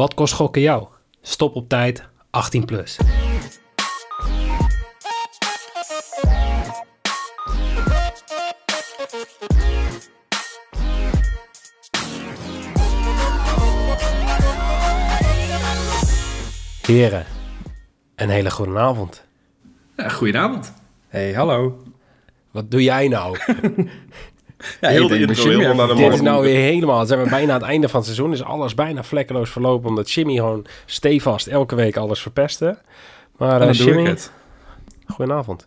Wat kost gokken jou? Stop op tijd, 18 plus. Heren, een hele goede avond. Ja, goedenavond. Hey, hallo. Wat doe jij nou? Ja, Heel ik de denk intro, Jimmy helemaal naar de Dit is nou weer helemaal. Zijn we bijna aan het einde van het seizoen. Is alles bijna vlekkeloos verlopen. Omdat Jimmy gewoon stevast elke week alles verpestte. Maar eh, doe Jimmy, goedenavond.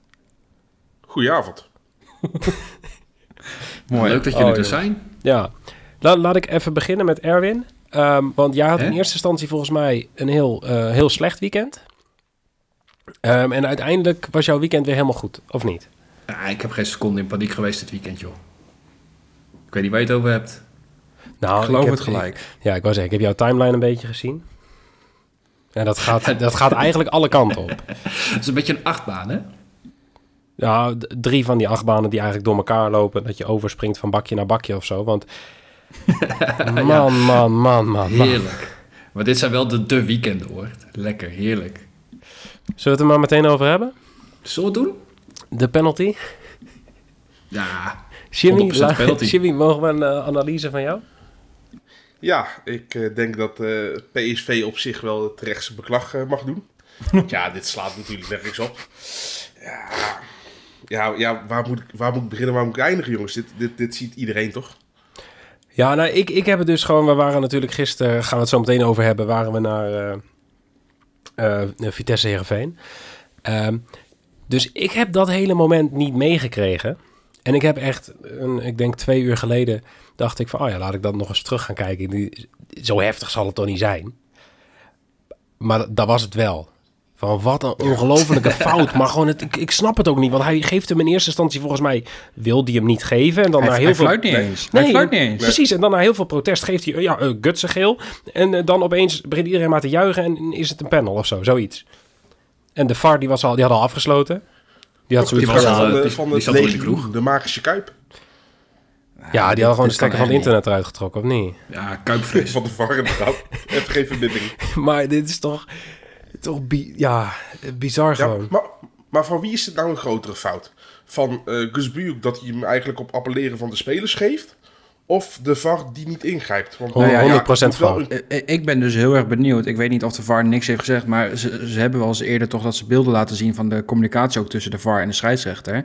Goedenavond. Mooi. Leuk dat jullie Oh, er zijn. Ja, La- laat ik even beginnen met Erwin. Ehm, want jij had in eerste instantie volgens mij een heel, eh, heel slecht weekend. Ehm, en uiteindelijk was jouw weekend weer helemaal goed, of niet? Ja, ik heb geen seconde in paniek geweest dit weekend, joh. Ik weet niet waar je het over hebt. Nou, Ik geloof heb- het gelijk. ja, ik wou zeggen, ik heb jouw timeline een beetje gezien. En dat gaat, dat gaat eigenlijk alle kanten op. Het is een beetje een achtbaan, hè? Ja, drie van die achtbanen die eigenlijk door elkaar lopen. Dat je overspringt van bakje naar bakje of zo. Want man, man, man, man, man. Heerlijk. Maar dit zijn wel de, de weekenden, hoor. Lekker, heerlijk. Zullen we het er maar meteen over hebben? Zullen we het doen? De penalty. Ja. Jimmy, 100% la- penalty. Jimmy mogen we een eh, analyse van jou? Ja, ik eh, denk dat eh, PSV op zich wel het rechtse beklag mag doen. ja, dit slaat natuurlijk nergens op. Ja, ja, ja waar, moet ik, waar moet ik beginnen, waar moet ik eindigen, jongens? Dit, dit, dit ziet iedereen toch? Ja, nou, ik, ik heb het dus gewoon... We waren natuurlijk gisteren, gaan we het zo meteen over hebben... waren we naar eh, eh, Vitesse Heerenveen. Ehm, dus ik heb dat hele moment niet meegekregen. En ik heb echt, een, ik denk twee uur geleden... dacht ik van, oh ja, laat ik dan nog eens terug gaan kijken. Die, zo heftig zal het toch niet zijn? Maar dat, was het wel. Van wat een ongelofelijke fout. Maar gewoon, het, ik, ik snap het ook niet. Want hij geeft hem in eerste instantie volgens mij... wil hij hem niet geven. En dan Hij, naar hij heel veel... fluit niet Nee. eens. hij fluit niet eens. Precies, en dan na heel veel protest geeft hij ja, uh, gutsen geel. En eh, dan opeens begint iedereen maar te juichen en is het een panel of zo, zoiets. En de VAR die, was al, die had al afgesloten. Die had Die zoiets was van, de, die- van die het zat al in de legioen, kroeg. de magische kuip. ja, die had gewoon de stekker van het internet eruit getrokken, of niet? Ja, kuipvrees. Van de VAR inderdaad. Even geen verbinding. Maar dit is toch, toch bi- ja, bizar Ja, gewoon. maar, maar van wie is het nou een grotere fout? Van eh Gus Buurk dat hij hem eigenlijk op appelleren van de spelers geeft? Of de VAR die niet ingrijpt? Want, Nou ja, het 100% moet wel fout. een- Eh, eh, Ik ben dus heel erg benieuwd. Ik weet niet of de VAR niks heeft gezegd, maar ze, ze hebben wel eens eerder toch dat ze beelden laten zien van de communicatie ook tussen de VAR en de scheidsrechter.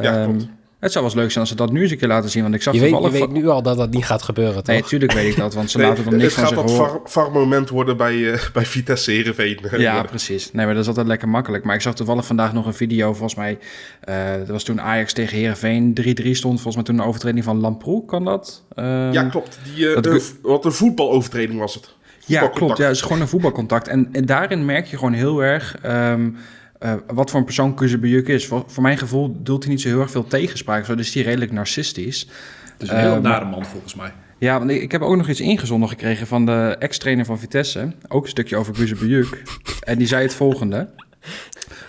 Ja, Ehm, klopt. Het zou wel eens leuk zijn als ze dat nu eens een keer laten zien, want ik zag Je weet, je toevallig... weet nu al dat dat niet gaat gebeuren, toch? Nee, tuurlijk weet ik dat, want ze Nee, laten er niks het van gaat zich dat horen. VAR- VAR-moment worden bij, eh, bij Vitesse Heerenveen. Ja, precies. Nee, maar dat is altijd lekker makkelijk. Maar ik zag toevallig vandaag nog een video, volgens mij... eh, dat was toen Ajax tegen Herenveen 3-3 stond. Volgens mij toen een overtreding van Lamproe, kan dat? Ehm, ja, klopt. Die, eh, dat wat een voetbalovertreding was het. Ja, klopt. Ja, het is gewoon een voetbalcontact. En, en daarin merk je gewoon heel erg ehm, eh, wat voor een persoon Kuzebujuk is. Voor, voor mijn gevoel doelt hij niet zo heel erg veel tegenspraak. Zo, dus die redelijk narcistisch. Het is een heel Eh, nare man, volgens mij. Ja, want ik, heb ook nog iets ingezonden gekregen van de ex-trainer van Vitesse. Ook een stukje over Kuzebujuk. en die zei het volgende.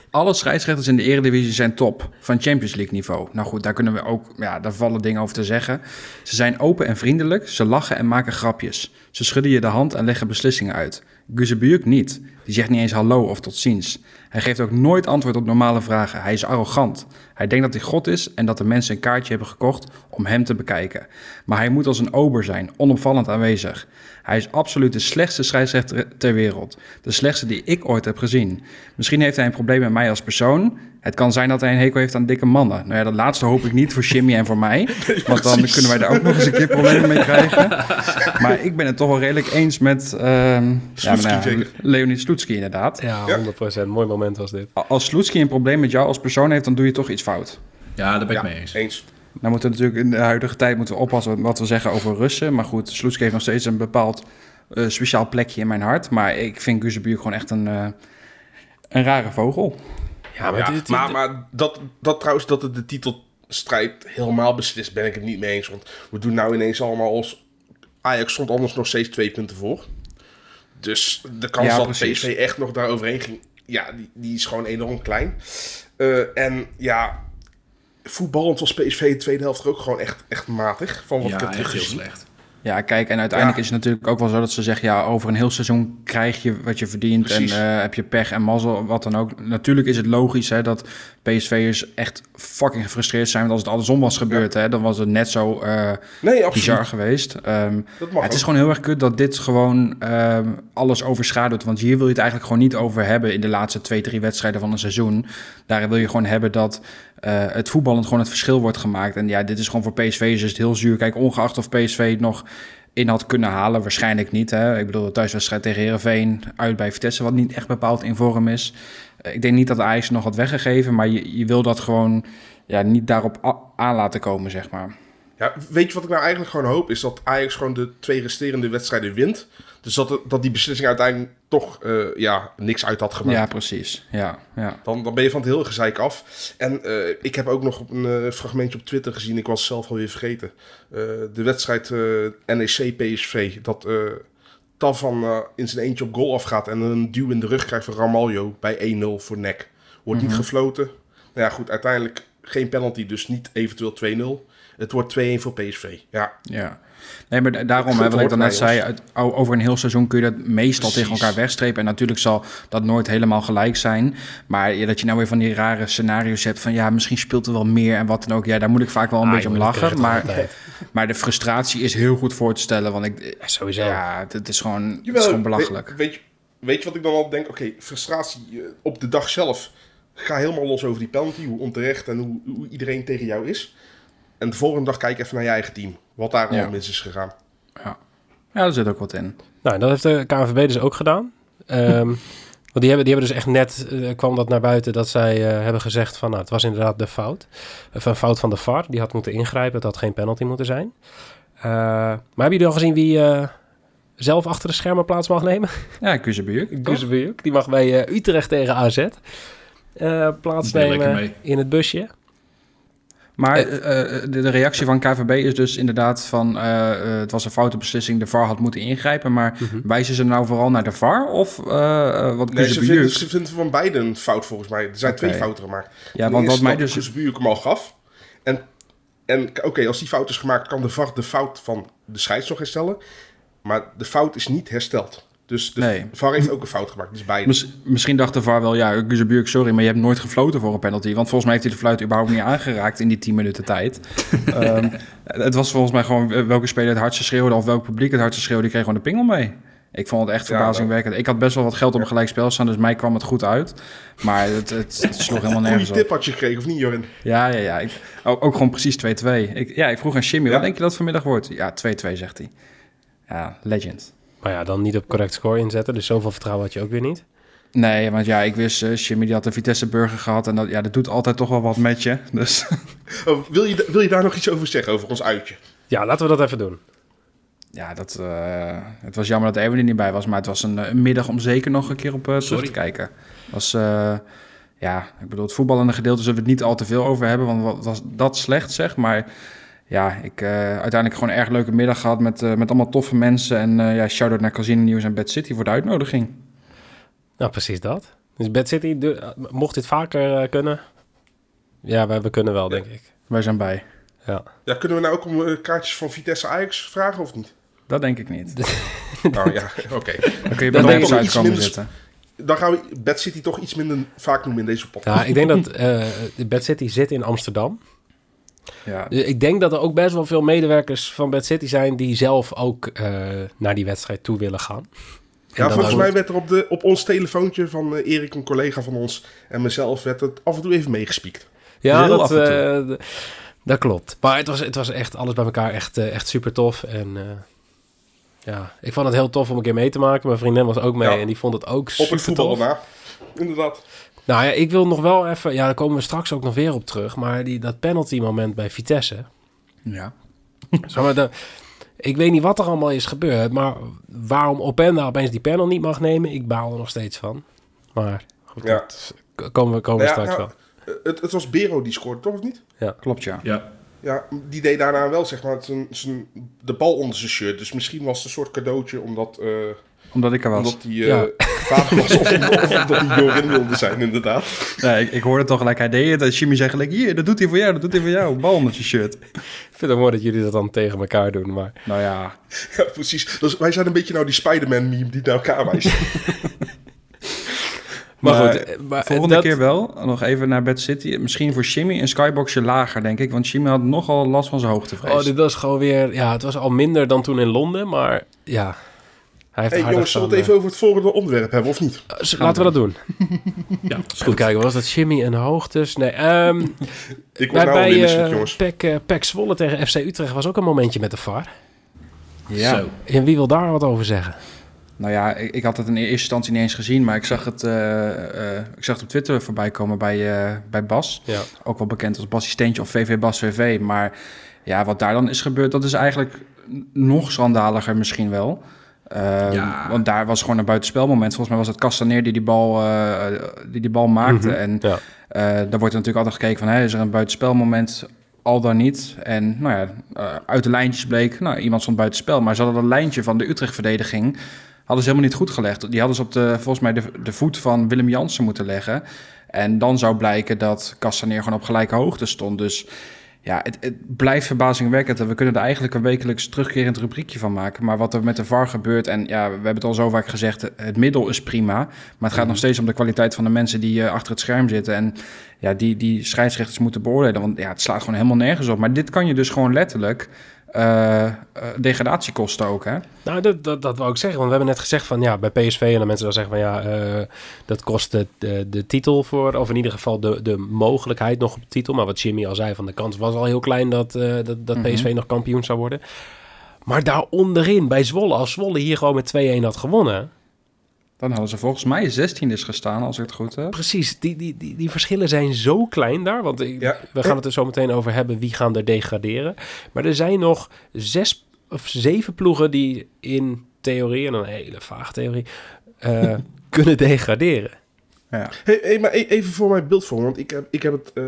Alle scheidsrechters in de eredivisie zijn top, van Champions League niveau. Nou goed, daar kunnen we ook, ja, daar vallen dingen over te zeggen. Ze zijn open en vriendelijk, ze lachen en maken grapjes. Ze schudden je de hand en leggen beslissingen uit. Guzebujuk niet. Die zegt niet eens hallo of tot ziens. Hij geeft ook nooit antwoord op normale vragen. Hij is arrogant. Hij denkt dat hij God is en dat de mensen een kaartje hebben gekocht om hem te bekijken. Maar hij moet als een ober zijn, onopvallend aanwezig. Hij is absoluut de slechtste scheidsrechter ter wereld. De slechtste die ik ooit heb gezien. Misschien heeft hij een probleem met mij als persoon. Het kan zijn dat hij een hekel heeft aan dikke mannen. Nou ja, dat laatste hoop ik niet voor Jimmy en voor mij. Want dan precies. kunnen wij daar ook nog eens een keer problemen mee krijgen. Maar ik ben het toch wel redelijk eens met ehm Sloetski nou ja, zeker? Leonid Sloetski inderdaad. Ja, Ja. 100%. Mooi moment was dit. Als Sloetski een probleem met jou als persoon heeft, dan doe je toch iets fout. Ja, daar ben ik Ja, mee eens. eens. Nou moeten we natuurlijk in de huidige tijd moeten we oppassen wat we zeggen over Russen. Maar goed, Sloetski heeft nog steeds een bepaald eh, speciaal plekje in mijn hart. Maar ik vind Guzebujuk gewoon echt een, eh, een rare vogel. Ja, maar Ja, dit, maar, maar dat, dat trouwens, dat het de titelstrijd helemaal beslist, ben ik het niet mee eens. Want we doen nou ineens allemaal als... Ajax stond anders nog steeds twee punten voor. Dus de kans Ja, dat precies. PSV echt nog daar overheen ging, ja, die, die is gewoon enorm klein. Eh, en ja, voetballend was PSV de tweede helft ook gewoon echt, echt matig. Van wat ik heb echt heel teruggezien. slecht. Ja, kijk, en uiteindelijk Ja. is het natuurlijk ook wel zo dat ze zeggen... ja, over een heel seizoen krijg je wat je verdient... Precies. en eh, heb je pech en mazzel, wat dan ook. Natuurlijk is het logisch hè, dat PSV'ers echt fucking gefrustreerd zijn... want als het andersom was gebeurd, hè, dan was het net zo Nee, absoluut. bizar geweest. Ehm, ja, het is gewoon heel erg kut dat dit gewoon ehm, alles overschaduwt. Want hier wil je het eigenlijk gewoon niet over hebben... in de laatste twee, drie wedstrijden van een seizoen. Daar wil je gewoon hebben dat eh, het voetballend gewoon het verschil wordt gemaakt. En ja, dit is gewoon voor PSV'ers is het heel zuur. Kijk, ongeacht of PSV het nog in had kunnen halen, waarschijnlijk niet. Hè? Ik bedoel, thuiswedstrijd tegen Herenveen, uit bij Vitesse, wat niet echt bepaald in vorm is. Eh, ik denk niet dat Ajax nog had weggegeven, maar je, je wil dat gewoon ja, niet daarop aan laten komen, zeg maar. Ja, weet je wat ik nou eigenlijk gewoon hoop? Is dat Ajax gewoon de twee resterende wedstrijden wint. Dus dat, dat die beslissing uiteindelijk toch eh, ja, niks uit had gemaakt. Ja, precies. Ja, ja. Dan, dan ben je van het hele gezeik af. En eh, ik heb ook nog een eh, fragmentje op Twitter gezien. Ik was het zelf alweer vergeten. De wedstrijd NEC-PSV. Dat Tavan in zijn eentje op goal afgaat. En een duw in de rug krijgt van Ramaljo bij 1-0 voor nek. Wordt niet gefloten. Nou ja, goed. Uiteindelijk geen penalty. Dus niet eventueel 2-0. Het wordt 2-1 voor PSV. Ja, Ja. Nee, maar da- daarom, hè, wat ik dan net zei, over een heel seizoen kun je dat meestal Precies. tegen elkaar wegstrepen. En natuurlijk zal dat nooit helemaal gelijk zijn. Maar ja, dat je nou weer van die rare scenario's hebt van ja, misschien speelt er wel meer en wat dan ook. Ja, daar moet ik vaak wel een Ah, beetje om lachen. Maar, maar de frustratie is heel goed voor te stellen. Want ik, sowieso. ja, het is gewoon, het is gewoon belachelijk. Weet, weet, je, weet je wat ik dan al denk? Oké, frustratie eh, op de dag zelf. Ga helemaal los over die penalty. Hoe onterecht en hoe, hoe iedereen tegen jou is. En de volgende dag kijk even naar je eigen team. Wat daar Ja. al mis is gegaan. Ja. ja, daar zit ook wat in. Nou, dat heeft de KNVB dus ook gedaan. Ehm, want die hebben, die hebben dus echt net, eh, kwam dat naar buiten, dat zij eh, hebben gezegd van, nou, het was inderdaad de fout. Of een fout van de VAR, die had moeten ingrijpen, het had geen penalty moeten zijn. Eh, maar hebben jullie al gezien wie eh, zelf achter de schermen plaats mag nemen? Ja, Kuzebujuk. Guzebujuk, die mag bij eh, Utrecht tegen AZ eh plaatsnemen in het busje. Maar eh, eh, de, de reactie van KVB is dus inderdaad van... eh, eh, het was een foute beslissing, de VAR had moeten ingrijpen. Maar wijzen ze nou vooral naar de VAR? Of eh eh, wat Nee, ze vinden, ze vinden van beide een fout volgens mij. Er zijn twee fouten gemaakt. Ja, want wat mij dus... Kuzbuurk hem al gaf. En, en oké, als die fout is gemaakt, kan de VAR de fout van de scheids nog herstellen. Maar de fout is niet hersteld. Dus de Nee. VAR heeft ook een fout gemaakt. Dus beide. Mis- misschien dacht de VAR wel, ja, Kuzebujuk, sorry, maar je hebt nooit gefloten voor een penalty. Want volgens mij heeft hij de fluit überhaupt niet aangeraakt in die 10 minuten tijd. Ehm, het was volgens mij gewoon eh, welke speler het hardste schreeuwde of welk publiek het hardste schreeuwde, die kreeg gewoon de pingel mee. Ik vond het echt Ja, verbazingwekkend. Ik had best wel wat geld op een gelijk spel staan, dus mij kwam het goed uit. Maar het, het, het sloeg helemaal nergens op. tip had je gekregen, of niet, Jorin? Ja, ja, ja. Ik, ook, ook gewoon precies 2-2. Ik, ja, ik vroeg aan Jimmy, Ja? wat denk je dat vanmiddag wordt? Ja, 2-2, zegt hij. Ja, legend. Maar ja, dan niet op correct score inzetten, dus zoveel vertrouwen had je ook weer niet. Nee, want ja, ik wist, eh, Jimmy die had een Vitesse Burger gehad. En dat, ja, dat doet altijd toch wel wat met je. Dus Oh, wil, je, wil je daar nog iets over zeggen, over ons uitje? Ja, laten we dat even doen. ja, dat, eh, het was jammer dat Erwin er niet bij was. Maar het was een, een middag om zeker nog een keer op eh, terug te kijken. Was, eh, ja, ik bedoel, het voetballende gedeelte zullen we het niet al te veel over hebben. Want wat was dat slecht, zeg. Maar ja, ik eh uiteindelijk gewoon een erg leuke middag gehad met, eh, met allemaal toffe mensen. En eh, ja, shout-out naar Casino News en Bad City voor de uitnodiging. Nou, precies dat. Dus Bad City, de- mocht dit vaker eh, kunnen? Ja, we, we kunnen wel, denk ik. Wij zijn bij. Ja. Ja, kunnen we nou ook om kaartjes van Vitesse Ajax vragen of niet? Dat denk ik niet. Nou ja, oké. Dan kun je bij de website komen minder zitten. Dan gaan we Bad City toch iets minder vaak noemen in deze podcast. ja, ik denk dat eh Bad City zit in Amsterdam. Ja. Dus ik denk dat er ook best wel veel medewerkers van Bad City zijn... die zelf ook eh, naar die wedstrijd toe willen gaan. En Ja, volgens mij werd er op, de, op ons telefoontje van eh, Erik, een collega van ons, en mezelf, werd het af en toe even meegespiekt. Ja, dat, eh, dat klopt. Maar het was, het was echt alles bij elkaar echt, echt super tof. En eh, ja, ik vond het heel tof om een keer mee te maken. Mijn vriendin was ook mee Ja. en die vond het ook Op super het voetbal tof. na. Inderdaad. Nou ja, ik wil nog wel even... Ja, daar komen we straks ook nog weer op terug. Maar die, dat penalty moment bij Vitesse... ja. Zeg maar, de, ik weet niet wat er allemaal is gebeurd. Maar waarom Openda opeens die panel niet mag nemen... Ik baal er nog steeds van. Maar goed, Ja. dat komen we, komen we Nou ja, straks nou, wel. Eh, Het, het was Bero die scoorde, toch of niet? Klopt, ja. Ja, Ja, die deed daarna wel zeg maar zijn, zijn, de bal onder zijn shirt. Dus misschien was het een soort cadeautje omdat... eh, Omdat ik er was. Omdat hij eh, Ja. vader was of, of omdat hij Jorin wilde zijn, inderdaad. Nee, ik, ik hoorde toch gelijk, hij deed het. En Jimmy zei gelijk, hier, dat doet hij voor jou, dat doet hij voor jou. Bal met je shirt. Ik vind het mooi dat jullie dat dan tegen elkaar doen, maar... Nou ja, Ja, precies. Dus wij zijn een beetje nou die Spider-Man meme die naar elkaar wijst. Maar, Maar goed, eh, maar volgende dat- keer wel. Nog even naar Bad City. Misschien voor Jimmy een skyboxje lager, denk ik. Want Jimmy had nogal last van zijn hoogtevrees. Oh, dit was gewoon weer... Ja, het was al minder dan toen in Londen, maar ja... Hij heeft hey, jongens, zullen we het even over het volgende onderwerp hebben, of niet? eh, Laten we dat doen. Ja, is Goed kijken, was dat Jimmy en hoogtes? Nee, ehm Ik word bij, nou bij eh, jongens. Eh, PEC Zwolle tegen FC Utrecht was ook een momentje met de VAR. ja. Zo. En wie wil daar wat over zeggen? Nou ja, ik, ik had het in eerste instantie niet eens gezien. Maar ik zag het, eh, eh, ik zag het op Twitter voorbij komen bij, eh, bij Bas. Ja. Ook wel bekend als Bassie Steentje of VV Bas VV. Maar ja, wat daar dan is gebeurd, dat is eigenlijk nog schandaliger misschien wel. Eh, Ja. Want daar was gewoon een buitenspelmoment. Volgens mij was het Castaneer die die bal, eh, die die bal maakte. Mhm. En Ja. eh, daar wordt er natuurlijk altijd gekeken van... Is er een buitenspelmoment, al dan niet? En nou ja, eh, uit de lijntjes bleek... Nou, iemand stond buitenspel. Maar ze hadden dat lijntje van de Utrecht-verdediging... hadden ze helemaal niet goed gelegd. Die hadden ze op de, volgens mij de, de voet van Willem Jansen moeten leggen. En dan zou blijken dat Castaneer gewoon op gelijke hoogte stond. Dus ja, het, het blijft verbazingwekkend. En we kunnen er eigenlijk een wekelijks terugkerend rubriekje van maken. Maar wat er met de VAR gebeurt... en ja, we hebben het al zo vaak gezegd... het middel is prima. Maar het gaat nog steeds om de kwaliteit van de mensen... die eh, achter het scherm zitten. En ja, die, die scheidsrechters moeten beoordelen. Want ja, het slaat gewoon helemaal nergens op. Maar dit kan je dus gewoon letterlijk... eh, eh, degradatie kosten ook, hè? Nou, dat, dat, dat wou ik zeggen. Want we hebben net gezegd van ja, bij PSV en dan mensen dan zeggen van ja, eh, dat kost de, de, de titel voor, of in ieder geval de, de mogelijkheid nog op de titel. Maar wat Jimmy al zei, van de kans was al heel klein dat, dat, dat Mhm. PSV nog kampioen zou worden. Maar daar onderin, bij Zwolle, als Zwolle hier gewoon met 2-1 had gewonnen. Dan hadden ze volgens mij 16 is gestaan, als ik het goed heb. Precies, die, die, die, die verschillen zijn zo klein daar. Want ik- Ja. we gaan het er zo meteen over hebben wie gaan er degraderen. Maar er zijn nog zes of zeven ploegen die in theorie, en een hele vage theorie, eh, kunnen degraderen. Ja. Hey, hey, maar e- even voor mijn beeldvorm, want ik heb, ik heb het eh,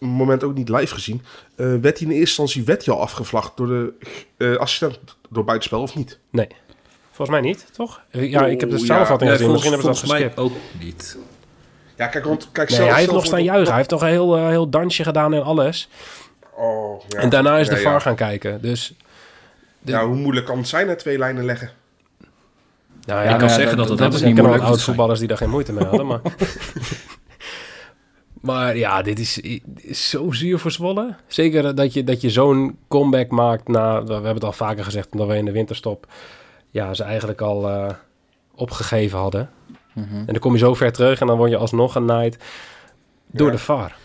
moment ook niet live gezien. Eh, werd hij in eerste instantie werd hij al afgevlacht door de eh, assistent door buitenspel of niet? Volgens mij niet, toch? Ja, ik heb de samenvatting Ja, gezien. volgens, Misschien hebben ze dat volgens mij geskipt. ook niet. Ja, kijk, want kijk, Nee, zelf- hij heeft zelf nog staan juichen. Hij heeft toch een heel, eh, heel dansje gedaan en alles. Oh, ja. En daarna is de Ja, VAR ja. gaan kijken. Dus, de- Ja, hoe moeilijk kan het zijn, hè, twee lijnen leggen? nou Ik kan ja, zeggen dat het dat dat is niet moeilijk. oud voetballers die daar geen moeite mee hadden. Maar, maar ja, dit is, is zo zuur voor Zwolle. Zeker dat je, dat je zo'n comeback maakt na... We hebben het al vaker gezegd, omdat we in de winterstop... Ja, ze eigenlijk al eh, opgegeven hadden. Mhm. En dan kom je zo ver terug en dan word je alsnog genaaid door Ja. de VAR.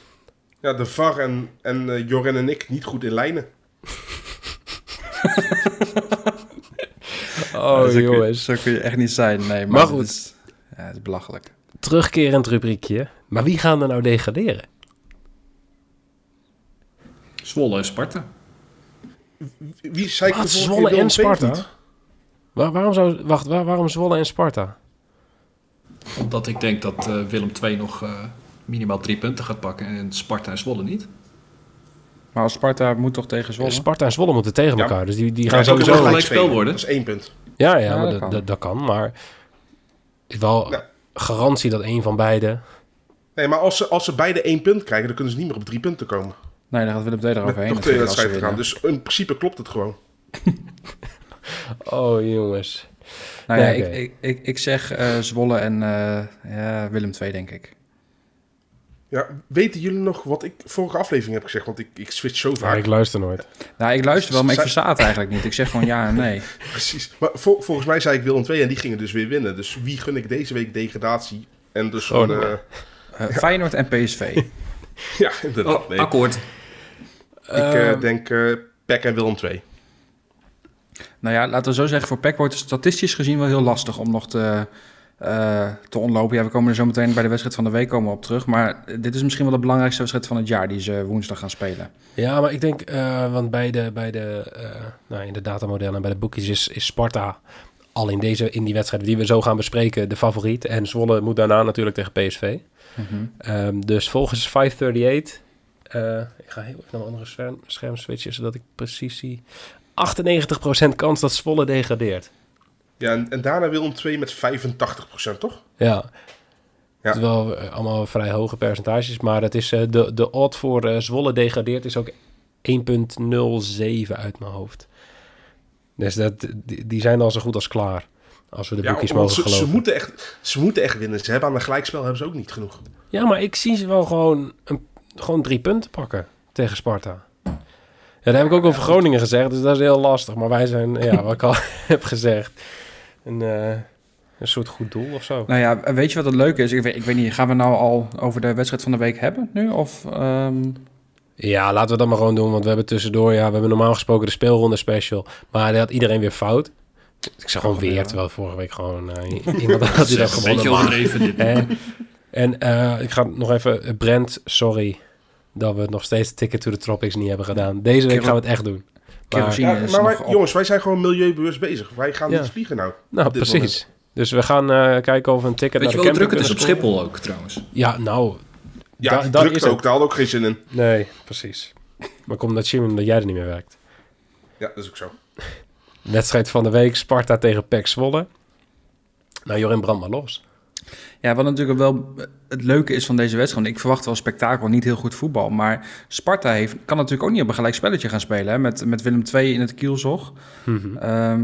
Ja, de VAR en, en eh, Joren en ik niet goed in lijnen. Oh zo, kun je, jongens. zo kun je echt niet zijn, nee. Maar, Maar het goed. is- ja, het is belachelijk. Terugkerend rubriekje. Maar wie gaan er nou degraderen? Zwolle en Sparta. Wie zei Wat, de vorige Zwolle en Sparta? Waar, waarom, zou, wacht, waar- waarom Zwolle en Sparta? Omdat ik denk dat eh, Willem II nog eh, minimaal drie punten gaat pakken en Sparta en Zwolle niet. Maar als Sparta moet toch tegen Zwolle? Sparta en Zwolle moeten tegen Ja. elkaar. Dus die, die Ja, gaan sowieso... gelijk gelijk spelen. worden. Dat is één punt. Ja, ja, Ja, maar dat dat, kan. dat, dat kan. Maar is wel Ja. garantie dat een van beiden... Nee, maar als ze, als ze beide één punt krijgen, dan kunnen ze niet meer op drie punten komen. Nee, dan gaat Willem II eroverheen. nog twee wedstrijden gaan. Dus in principe klopt het gewoon. Oh, jongens. Nou ja, Ja, ik, ik, ik, ik zeg eh, Zwolle en eh, ja, Willem II, denk ik. Ja, weten jullie nog wat ik vorige aflevering heb gezegd? Want ik, ik switch zo Maar vaak. ik luister nooit. Nou, ik luister wel, maar ik Zij- versta het eigenlijk niet. Ik zeg gewoon ja en nee. Precies. Maar vol- volgens mij zei ik Willem 2 en die gingen dus weer winnen. Dus wie gun ik deze week degradatie? En dus Oh, een, nee. eh, Eh, Feyenoord en PSV. ja, inderdaad. Oh, Nee. akkoord. Ik eh, Ehm, denk eh Peck en Willem 2. Nou ja, laten we zo zeggen, voor PEC wordt het statistisch gezien wel heel lastig om nog te, eh, te ontlopen. Ja, we komen er zo meteen bij de wedstrijd van de week komen we op terug. Maar dit is misschien wel de belangrijkste wedstrijd van het jaar die ze woensdag gaan spelen. Ja, maar ik denk, eh, want bij de, bij de, eh, nou, in de datamodellen en bij de boekjes is, is Sparta al in, deze, in die wedstrijd die we zo gaan bespreken de favoriet. En Zwolle moet daarna natuurlijk tegen PSV. Ehm, dus volgens 538, eh, ik ga heel even naar mijn andere scherm, scherm switchen, zodat ik precies zie. 98% kans dat Zwolle degradeert. Ja, en, en daarna Willem 2 met 85%, toch? Ja. Ja. Het is wel eh, allemaal vrij hoge percentages, maar het is, eh, de, de odd voor eh, Zwolle degradeert is ook 1,07 uit mijn hoofd. Dus dat, die, die zijn al zo goed als klaar. Als we de boekjes mogen ze, ze, geloven. moeten echt, ze moeten echt winnen. Ze hebben aan een gelijkspel hebben ze ook niet genoeg. Ja, maar ik zie ze wel gewoon, een, gewoon drie punten pakken tegen Sparta. Ja, dat heb ik ook over Groningen gezegd, dus dat is heel lastig. Maar wij zijn, ja, wat ik al heb gezegd, een, eh, een soort goed doel of zo. Nou ja, weet je wat het leuke is? Ik weet, ik weet niet, gaan we nou al over de wedstrijd van de week hebben nu? Of, ehm, Ja, laten we dat maar gewoon doen, want we hebben tussendoor, ja, we hebben normaal gesproken de speelronde special. Maar dat had iedereen weer fout. Ik zeg gewoon weer, gebeuren. terwijl vorige week gewoon eh, iemand had die dat Zeg, een beetje gewonnen. overdreven dit. En eh, ik ga nog even... Brent, sorry dat we het nog steeds Ticket to the Tropics niet hebben gedaan. Deze week gaan we het echt doen. Maar, Ja, maar wij- jongens, wij zijn gewoon milieubewust bezig. Wij gaan Ja. niet vliegen nou. nou, precies. Dus we gaan eh, kijken of we een ticket Weet je naar wel de hoe druk het is op Schiphol ook trouwens? Ja, nou... Ja, da- drukt is ook. Daar hadden ook geen zin in. Nee, precies. Maar komt dat Jim dat jij er niet meer werkt. Ja, dat is ook zo. Wedstrijd van de week, Sparta tegen PEC Zwolle. Nou, Jorin, brand maar los. Ja, wat natuurlijk wel het leuke is van deze wedstrijd. want Ik verwacht wel spektakel, niet heel goed voetbal. Maar Sparta heeft, kan natuurlijk ook niet op een gelijk spelletje gaan spelen. Hè, met, met Willem II in het kielzog. Ehm,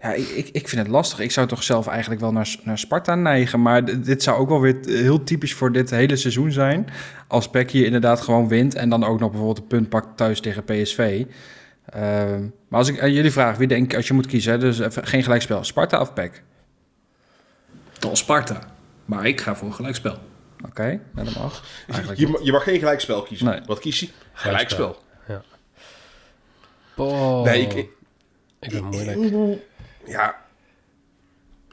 ja, ik, ik, ik vind het lastig. Ik zou toch zelf eigenlijk wel naar, naar Sparta neigen. Maar d- dit zou ook wel weer t- heel typisch voor dit hele seizoen zijn. Als PEC hier inderdaad gewoon wint. En dan ook nog bijvoorbeeld een punt pakt thuis tegen PSV. Ehm, maar als ik aan jullie vraag, wie denk als je moet kiezen, hè, dus even geen gelijkspel, Sparta of PEC? Dan Sparta. Maar ik ga voor een gelijkspel. Oké, ja, dat mag. Eigenlijk Je, ma- je mag geen gelijkspel kiezen. Nee. Wat kies je? Gelijkspel. Gelijkspel. Oh, Nee, ik, ik, ik ben moeilijk. Ja.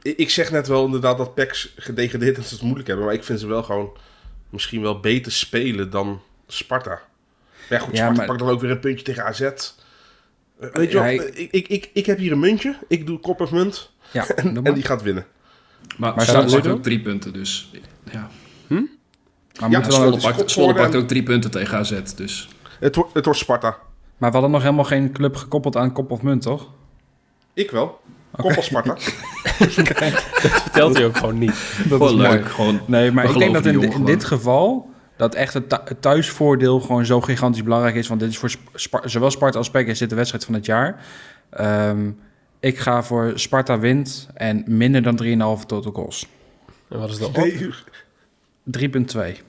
Ik, ik zeg net wel inderdaad dat PEX gedegradeerd is, dat ze het moeilijk hebben. Maar ik vind ze wel gewoon misschien wel beter spelen dan Sparta. Ja, goed, Ja, Sparta maar- pakt dan ook weer een puntje tegen AZ. Weet je Ja, wel, ik- ik, ik, heb hier een muntje. Ik doe kop of munt. Ja, En, en die gaat winnen. Maar, Maar Zwolle zou- pakt ook drie punten, dus... Ja. Maar Ja, Zwolle pakt, ook drie punten tegen AZ, dus... Het, wordt- het wordt Sparta. maar we hadden nog helemaal geen club gekoppeld aan kop of munt, toch? Ik wel. Kop of Sparta. Vertelt hij ook gewoon niet. Dat Gewoon is mooi. leuk, gewoon... Nee, maar ik denk dat in, dit geval dat echt het, thu- het thuisvoordeel gewoon zo gigantisch belangrijk is. Want dit is voor Sp- zowel Sparta als PEC is dit de wedstrijd van het jaar. Ehm, ik ga voor Sparta wint en minder dan 3,5 total goals. En wat is de odd? Nee, 3,2.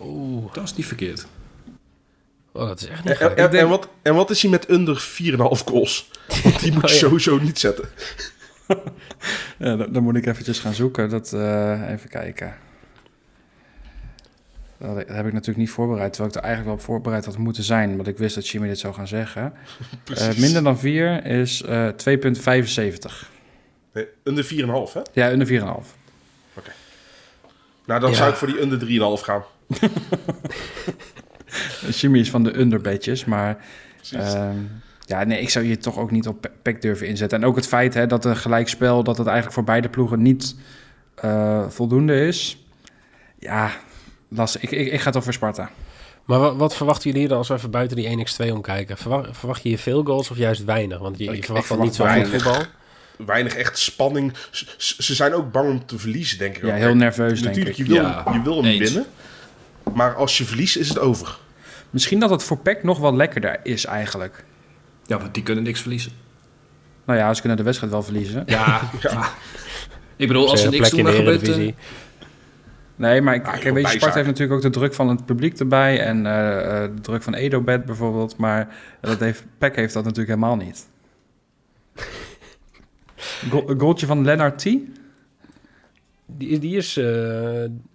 Oeh, Eh, Dat is niet verkeerd. oh, dat is echt niet en, en, wat, en wat is hij met onder 4,5 goals? Want die moet je Oh, ja. sowieso niet zetten. Ja, dan, dan moet ik eventjes gaan zoeken. Dat, eh, even kijken. Dat, heb ik natuurlijk niet voorbereid, terwijl ik er eigenlijk wel op voorbereid had moeten zijn. Want ik wist dat Jimmy dit zou gaan zeggen. Eh, minder dan 4 is eh 2,75. Nee, onder 4,5 hè? Ja, onder 4,5. Nou, dan Ja. zou ik voor die onder 3,5 gaan. Jimmy is van de underbedjes, maar ehm, ja, nee, ik zou hier toch ook niet op pek durven inzetten. En ook het feit hè, dat een gelijkspel, dat het eigenlijk voor beide ploegen niet eh, voldoende is. Ja, lastig. Ik, ik, ik ga toch voor Sparta. Maar wat, wat verwachten jullie dan als we even buiten die 1x2 omkijken? Verwacht, verwacht je hier veel goals of juist weinig? Want je, je Ik- verwacht ik wel niet zo goed voetbal. Weinig echt spanning. Ze zijn ook bang om te verliezen, denk ik. Ja, ook. heel nerveus, denk Natuurlijk, ik. je wil, Ja, je wil hem eens. winnen. Maar als je verliest, is het over. Misschien dat het voor PEC nog wel lekkerder is eigenlijk. Ja, want die kunnen niks verliezen. Nou ja, ze kunnen de wedstrijd wel verliezen. Ja, ja. Ik bedoel, als ze Een niks plekje doen, in dan de gebeurt... eh. Nee, maar ik, Ah, kijk, weet je, Sparta heeft natuurlijk ook de druk van het publiek erbij. En eh, eh, de druk van Edobed bijvoorbeeld. Maar dat heeft, PEC heeft dat natuurlijk helemaal niet. Een goaltje van Lennart T. Die, die is eh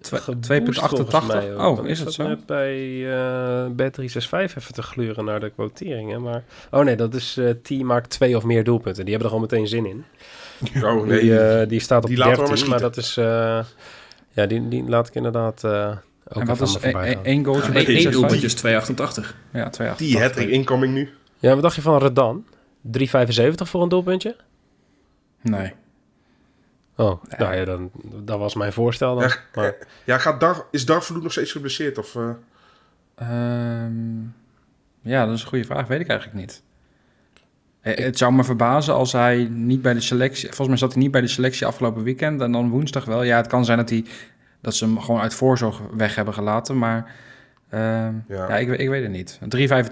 Twee- geboost 2,88. volgens mij ook. Oh, is het zat zo? net bij eh Bet365 even te gluren naar de quoteringen. Maar, oh nee, dat is eh T maakt twee of meer doelpunten. Die hebben er gewoon meteen zin in. Oh, nee. Die, eh, die staat op Die laten we 13, maar maar dat is... ja, die, die laat ik inderdaad eh ook En wat even is aan me voorbij één goaltje Ja, bij 3,65? doelpuntje is 2,88. Ja, 2,88. die hat incoming nu. Ja, wat dacht je van Redan? 3,75 voor een doelpuntje? Nee. Oh, nou ja, dan, dat was mijn voorstel dan. Ja, Maar, Ja, gaat Dar, is Darvalu nog steeds geblesseerd? Of, eh, Ehm, ja, dat is een goede vraag. Weet ik eigenlijk niet. Eh, Het zou me verbazen als hij niet bij de selectie... Volgens mij zat hij niet bij de selectie afgelopen weekend en dan woensdag wel. Ja, het kan zijn dat, hij, dat ze hem gewoon uit voorzorg weg hebben gelaten, maar... ehm, ja, Ja. ik, ik weet het niet.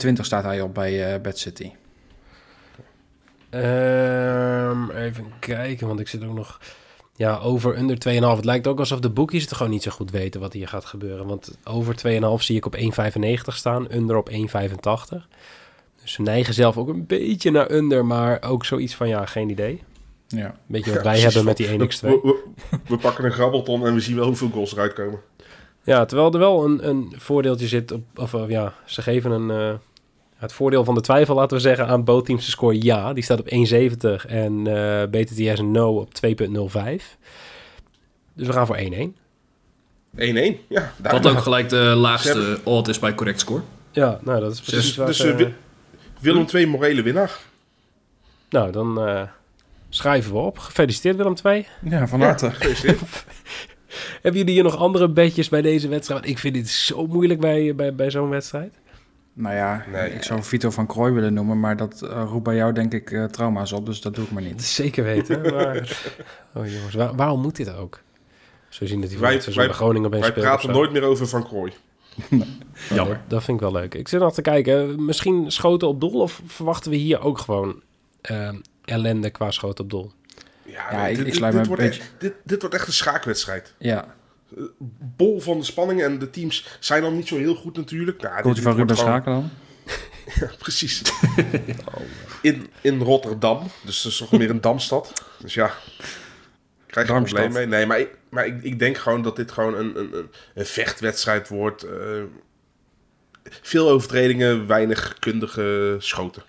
3,25 staat hij op bij eh Bad City. Ehm, even kijken, want ik zit ook nog... Ja, over under 2,5. Het lijkt ook alsof de boekies het gewoon niet zo goed weten wat hier gaat gebeuren. Want over 2,5 zie ik op 1,95 staan, under op 1,85. Dus ze neigen zelf ook een beetje naar under, maar ook zoiets van, ja, geen idee. Ja. Beetje wat Ja, wij hebben met die 1x2. We, we, we pakken een grabbelton en we zien wel hoeveel goals eruit komen. Ja, terwijl er wel een, een voordeeltje zit op, of eh, ja, ze geven een, eh, het voordeel van de twijfel, laten we zeggen, aan both teams te score ja. Die staat op 1,70 en eh BTTS no op 2,05. Dus we gaan voor 1-1. 1-1, ja. daar- Wat ook gelijk de laagste odd is bij correct score. Ja, nou dat is precies Dus, waar dus ze- Willem II morele winnaar. Nou, dan eh, schrijven we op. Gefeliciteerd Willem 2. Ja, van harte. gefeliciteerd. Hebben jullie hier nog andere bedjes bij deze wedstrijd? Want Ik vind dit zo moeilijk bij, bij, bij zo'n wedstrijd. Nou ja, Nee. ik zou Vito van Krooi willen noemen, maar dat eh, roept bij jou denk ik eh, trauma's op, dus dat doe ik maar niet. Zeker weten. Maar, oh jongens, waar- waarom moet dit ook? Zo zien dat die Wij- wij, zo wij- bij Groningen opeens Wij praten nooit meer over Van Krooi. Jammer. Dat, dat vind ik wel leuk. Ik zit nog te kijken. Misschien schoten op doel of verwachten we hier ook gewoon eh, ellende qua schoten op doel? Ja, Ja, ik- dit, ik dit- sluit dit me wordt echt, dit, dit wordt echt een schaakwedstrijd. Ja, Bol van de spanning en de teams zijn dan niet zo heel goed natuurlijk. Nou, dit- Koeltje dit van wordt Ruben gewoon- Schaken dan? Ja, precies. in, in Rotterdam. Dus dat is toch meer een damstad. Dus ja, krijg je een probleem mee. Nee, maar, ik, maar ik, ik denk gewoon dat dit gewoon een, een, een, een vechtwedstrijd wordt. eh, veel overtredingen, weinig kundige schoten.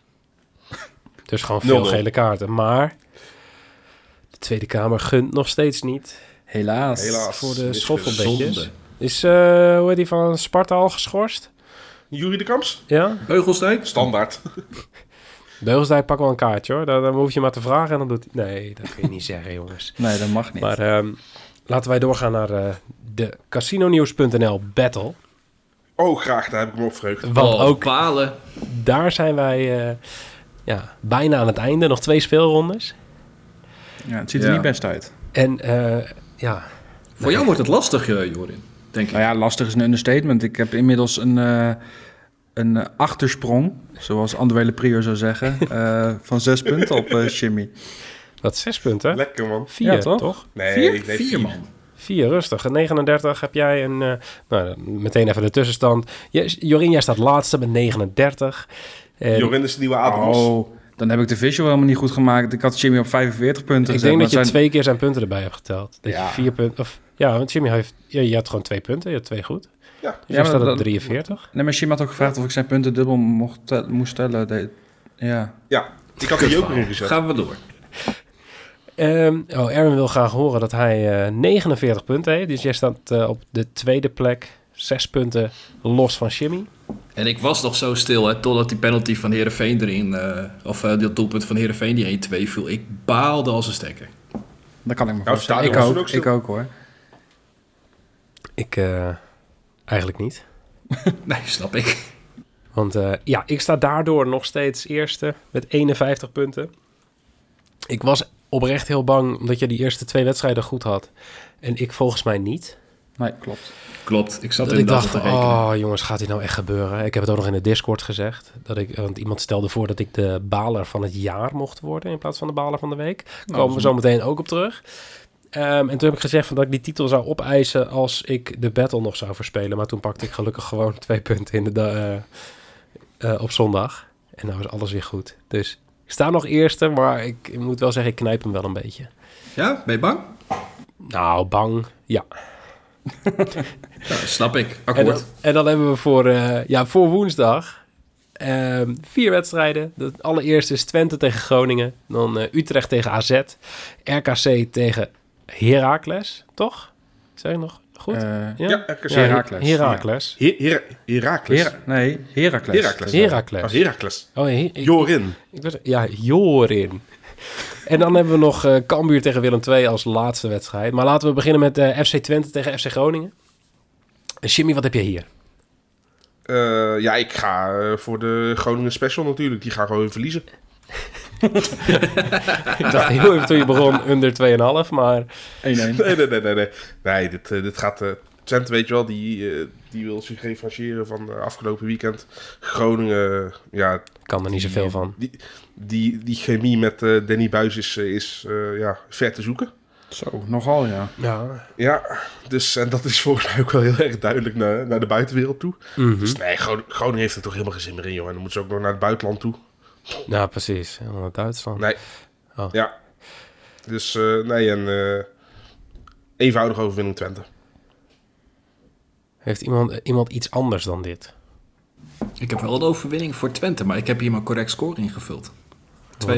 Dus gewoon 0-0. veel gele kaarten. Maar de Tweede Kamer gunt nog steeds niet Helaas. Helaas. voor de. Zonde. Is, eh, hoe heet die van Sparta al geschorst? Jury de Kamps? Ja? Beugelsdijk? Standaard. Beugelsdijk pak wel een kaartje hoor. Dan, dan hoef je maar te vragen en dan doet hij... Nee, dat kun je niet zeggen jongens. Nee, dat mag niet. Maar ehm, laten wij doorgaan naar eh, de casinonews.nl battle. Oh, graag. Daar heb ik me op verheugd. Want Oh, ook daar zijn wij eh, ja, bijna aan het einde. Nog twee speelrondes. ja, het ziet er Ja. niet best uit. En eh, ja, Voor jou wordt het lastig, eh, Jorin. Denk ik. Nou ja, lastig is een understatement. Ik heb inmiddels een, eh, een eh, achtersprong, zoals Andwele Prior zou zeggen, eh, van zes punten op eh Jimmy. dat is zes punten. Lekker, man. Vier, Ja, toch? toch? Nee, Vier? nee, Vier, man. Vier, rustig. En 39 heb jij een... eh, nou, meteen even de tussenstand. Je, Jorien, jij staat laatste met 39. En Jorin is de nieuwe Adamos. Oh, dan heb ik de visual helemaal niet goed gemaakt. Ik had Jimmy op 45 punten ik gezet. denk dat je zijn- twee keer zijn punten erbij hebt geteld. Dat Ja. je vier punten... Of, ja, want Jimmy heeft... Ja, je had gewoon twee punten. Je had twee goed. Ja. Dus Ja, ja, maar staat op dat- 43. Nee, maar Jimmy had ook gevraagd of ik zijn punten dubbel mocht moest tellen. De- ja. Ja, ik had er joker in gezet. Gaan we door. Ehm, oh, Erwin wil graag horen dat hij eh 49 punten heeft. Dus jij staat eh, op de tweede plek. Zes punten los van Jimmy. En ik was nog zo stil, hè, totdat die penalty van Herenveen erin, eh, of dat doelpunt van Herenveen die 1-2 viel. Ik baalde als een stekker. Dat kan ik me Nou, voorstellen. Ik ook, ik ook hoor. Ik eh, eigenlijk niet. Nee, snap ik. Want eh, ja, ik sta daardoor nog steeds eerste met 51 punten. Ik was oprecht heel bang omdat je die eerste twee wedstrijden goed had. En ik volgens mij niet. Nee, klopt. Klopt, ik zat Dat ik dacht, oh jongens, gaat dit nou echt gebeuren? Ik heb het ook nog in de Discord gezegd. Dat ik, want iemand stelde voor dat ik de baler van het jaar mocht worden in plaats van de baler van de week. Daar Nou, komen we zo meteen ook op terug. Ehm, en toen heb ik gezegd van dat ik die titel zou opeisen als ik de battle nog zou verspelen. Maar toen pakte ik gelukkig gewoon twee punten in de eh, eh, op zondag. En nou is alles weer goed. Dus ik sta nog eerste, maar ik, ik moet wel zeggen, ik knijp hem wel een beetje. Ja, ben je bang? Nou, bang. Ja. Ja, snap ik. En dan, Akkoord. en dan hebben we voor, eh, ja, voor woensdag ehm, vier wedstrijden. De allereerste is Twente tegen Groningen. Dan Utrecht tegen AZ. RKC tegen Heracles, toch? Zeg ik nog goed? Eh, ja? Ja, RKC. Ja, Heracles. Heracles. Her Her Herakles. Hera- nee. Oh, Herakles. Oh, he- ik, Jorin. ik ja, Jorin. En dan hebben we nog eh Cambuur tegen Willem II als laatste wedstrijd. Maar laten we beginnen met eh, FC Twente tegen FC Groningen. En Jimmy, wat heb je hier? Eh, ja, ik ga voor de Groningen Special natuurlijk. Die gaan gewoon verliezen. ik dacht heel even toen je begon under 2,5, maar 1-1. Nee, nee, nee, nee. Nee, nee dit, eh, dit gaat... eh Twente, weet je wel, die, eh, die wil zich revancheren van eh, afgelopen weekend. Groningen, ja, kan er niet zoveel van. die, die, die chemie met Danny Buis is, is eh, ja, ver te zoeken. Zo, nogal ja. Ja. Ja, dus en dat is volgens mij ook wel heel erg duidelijk naar, naar de buitenwereld toe. Mhm. Dus nee, Gron- Groningen heeft er toch helemaal geen zin meer in, joh. En dan moeten ze ook nog naar het buitenland toe. Ja, precies. Helemaal naar Duitsland. Nee. Oh. Ja. Dus eh, nee, en eh eenvoudige overwinning Twente. Heeft iemand, iemand iets anders dan dit? Ik heb wel de overwinning voor Twente, maar ik heb hier mijn correct score ingevuld. 2-1.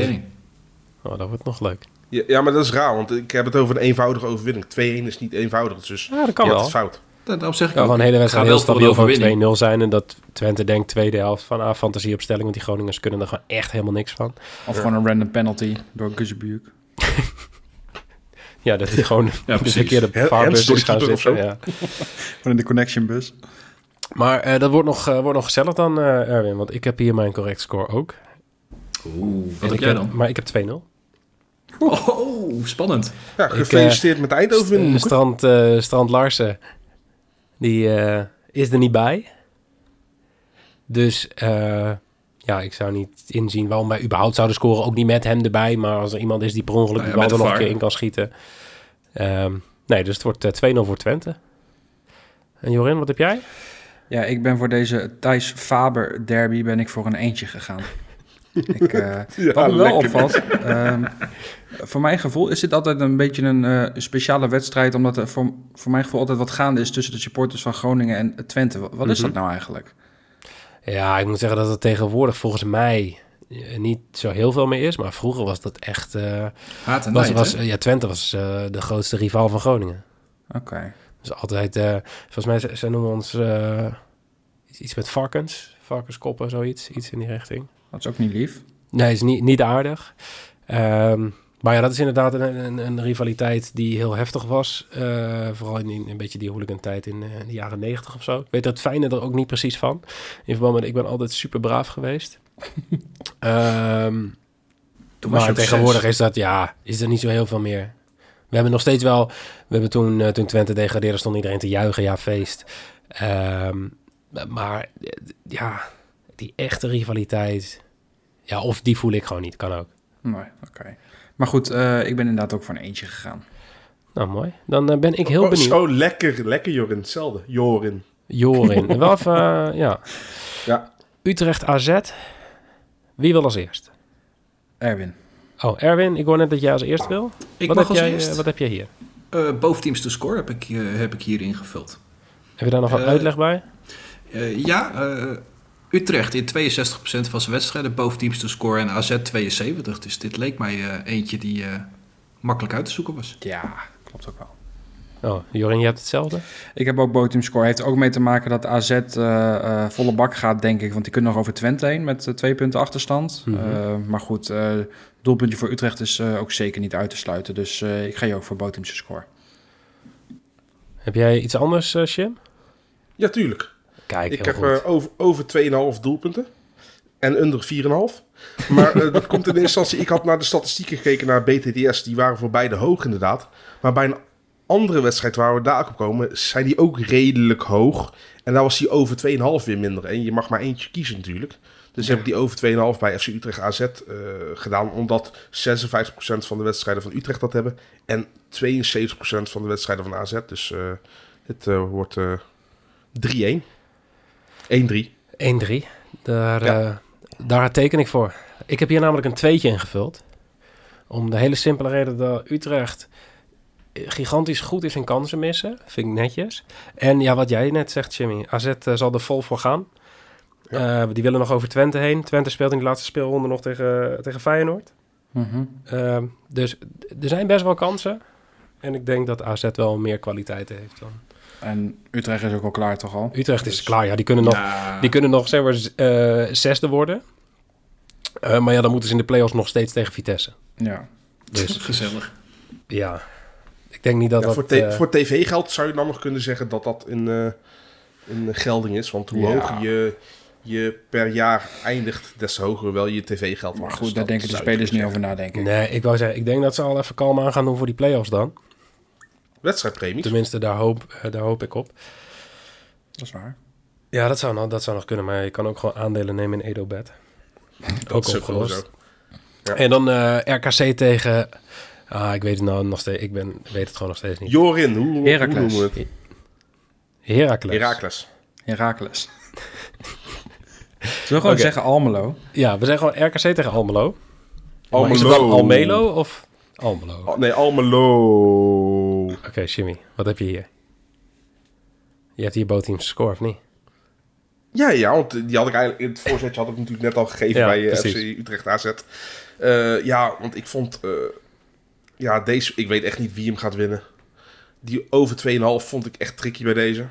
Oh, dat wordt nog leuk. Ja, ja, maar dat is raar, want ik heb het over een eenvoudige overwinning. 2-1 is niet eenvoudig, dus Ja, dat kan je had wel. het fout. Da- Daarom zeg ik ook. gewoon de hele wedstrijd heel stabiel gewoon 2-0 zijn. En dat Twente denkt tweede helft van ah, fantasieopstelling. Want die Groningers kunnen er gewoon echt helemaal niks van. Of gewoon een random penalty door Guzebuk. Ja, dat die gewoon Ja, de verkeerde vaarbus is de gaan zitten. zo. Ja. In de connection bus. Maar eh, dat wordt nog, eh, wordt nog gezellig dan, eh, Erwin. Want ik heb hier mijn correct score ook. Oeh, En wat heb jij heb- dan? Maar ik heb 2-0. Oh, spannend. Ja, gefeliciteerd met de eindoverwinning. Strand, Strand Larsen, die eh, is er niet bij. Dus eh, ja, ik zou niet inzien waarom wij überhaupt zouden scoren. Ook niet met hem erbij. Maar als er iemand is die per ongeluk Nou ja, de bal met er de nog een keer in kan schieten. Ehm, nee, dus het wordt eh, 2-0 voor Twente. En Jorin, wat heb jij? Ja, ik ben voor deze Thijs Faber derby ben ik voor een eentje gegaan. Ik, Ja, wat me wel opvalt, ehm, voor mijn gevoel is dit altijd een beetje een eh, speciale wedstrijd, omdat er voor, voor mijn gevoel altijd wat gaande is tussen de supporters van Groningen en Twente. Wat, is Mhm. dat nou eigenlijk? Ja, ik moet zeggen dat het tegenwoordig volgens mij eh, niet zo heel veel meer is. Maar vroeger was dat echt... eh, Haat en was, was, ja, Twente was de grootste rivaal van Groningen. Oké. Dus altijd, volgens mij, ze, ze noemen ons iets- iets met varkens. Varkenskoppen, zoiets. Iets in die richting. Dat is ook niet lief. Nee, is niet, niet aardig. Ehm, maar ja, dat is inderdaad een, een, een rivaliteit die heel heftig was. Eh, vooral in, in een beetje die hooligan tijd in, eh, de jaren negentig of zo. Ik weet het fijne er ook niet precies van. In verband met, ik ben altijd super braaf geweest. Ehm, Toen maar tegenwoordig zes. is dat, ja, is er niet zo heel veel meer. We hebben nog steeds wel, we hebben toen, eh, toen Twente degradeerde, stond iedereen te juichen, ja, feest. Ehm, maar eh, ja, die echte rivaliteit, ja, of die voel ik gewoon niet, kan ook. Nee, oké. Maar goed, eh, ik ben inderdaad ook voor een eentje gegaan. Nou, mooi. Dan eh, ben ik heel Oh, benieuwd. Zo lekker, lekker Jorin. Hetzelfde. Jorin. Jorin. Wel even, eh, ja. Ja. Utrecht AZ. Wie wil als eerst? Erwin. Oh, Erwin, ik hoor net dat jij als eerst wil. Ik wat, mag heb als jij, eerst. wat heb jij hier? Eh, boventeams te score heb ik, eh, heb ik hier ingevuld. Heb je daar nog wat Eh, uitleg bij? Eh, ja, eh, Utrecht in 62% van zijn wedstrijden boventeams te scoren en AZ 72. Dus dit leek mij eh, eentje die eh, makkelijk uit te zoeken was. Ja, klopt ook wel. Oh, Jorin, je hebt hetzelfde? Ik heb ook Botum score. Heeft er ook mee te maken dat AZ eh, eh, volle bak gaat, denk ik. Want die kunnen nog over Twente heen met twee punten achterstand. Mhm. Eh, maar goed, eh doelpuntje voor Utrecht is eh, ook zeker niet uit te sluiten. Dus eh, ik ga je ook voor Botum's score. Heb jij iets anders, Shim? Ja, tuurlijk. Ik heb over, over 2,5 doelpunten. En onder 4,5. Maar eh, dat komt in eerste instantie... Ik had naar de statistieken gekeken naar BTDS. Die waren voor beide hoog inderdaad. Maar bij een andere wedstrijd waar we daar op komen... zijn die ook redelijk hoog. En daar was die over 2,5 weer minder. En je mag maar eentje kiezen natuurlijk. Dus heb ik die over 2,5 bij FC Utrecht AZ eh, gedaan. Omdat 56% van de wedstrijden van Utrecht dat hebben. En 72% van de wedstrijden van AZ. Dus eh, het wordt eh 3-1. 1-3. 1-3. Daar, Ja. eh, daar teken ik voor. Ik heb hier namelijk een tweetje ingevuld. Om de hele simpele reden dat Utrecht gigantisch goed is in kansen missen. Vind ik netjes. En ja, wat jij net zegt, Jimmy. AZ eh, zal er vol voor gaan. Eh, die willen nog over Twente heen. Twente speelt in de laatste speelronde nog tegen, tegen Feyenoord. Mhm. Ehm, dus er zijn best wel kansen. En ik denk dat AZ wel meer kwaliteit heeft dan. En Utrecht is ook al klaar toch al? Utrecht is Dus- klaar. Ja, die kunnen nog Ja, Die kunnen nog zeg maar eh, zesde worden. Eh, maar ja, dan moeten ze in de play-offs nog steeds tegen Vitesse. Ja. Dus gezellig. ja, ik denk niet dat Ja, dat... voor, t- eh, voor tv-geld zou je dan nog kunnen zeggen dat dat eh in gelding is. Want hoe Ja. hoger je, je per jaar eindigt, des te hoger wel je tv-geld Maar wordt. goed, Dus daar dat denken de spelers niet over na, denk ik. Nee, ik wou zeggen, ik denk dat ze al even kalm aan gaan doen voor die play-offs dan. Wedstrijdpremies. Tenminste, daar hoop, eh, daar hoop ik op. Dat is waar. Ja, dat zou, nog, dat zou nog kunnen, maar je kan ook gewoon aandelen nemen in Edobet. Dat ook is opgelost. zo. En dan eh, RKC tegen... Ah, ik weet het nou nog steeds. Ik ben, weet het gewoon nog steeds niet. Jorin, hoe, hoe Heracles. noemen we het? Heracles. Herakles. Herakles. Zullen we gewoon zeggen Almelo? Ja, we zijn gewoon RKC tegen Almelo. Almelo. Is het dan Almelo of Almelo? Oh, nee, Almelo. Oké, Jimmy, wat heb je hier? Je hebt hier bootteams score, of niet? Ja, ja, want die had ik eigenlijk in het voorzetje had ik natuurlijk net al gegeven Ja, bij eh, precies. FC Utrecht AZ. Eh, ja, want ik vond, eh, ja, deze, ik weet echt niet wie hem gaat winnen. Die over 2,5 vond ik echt tricky bij deze.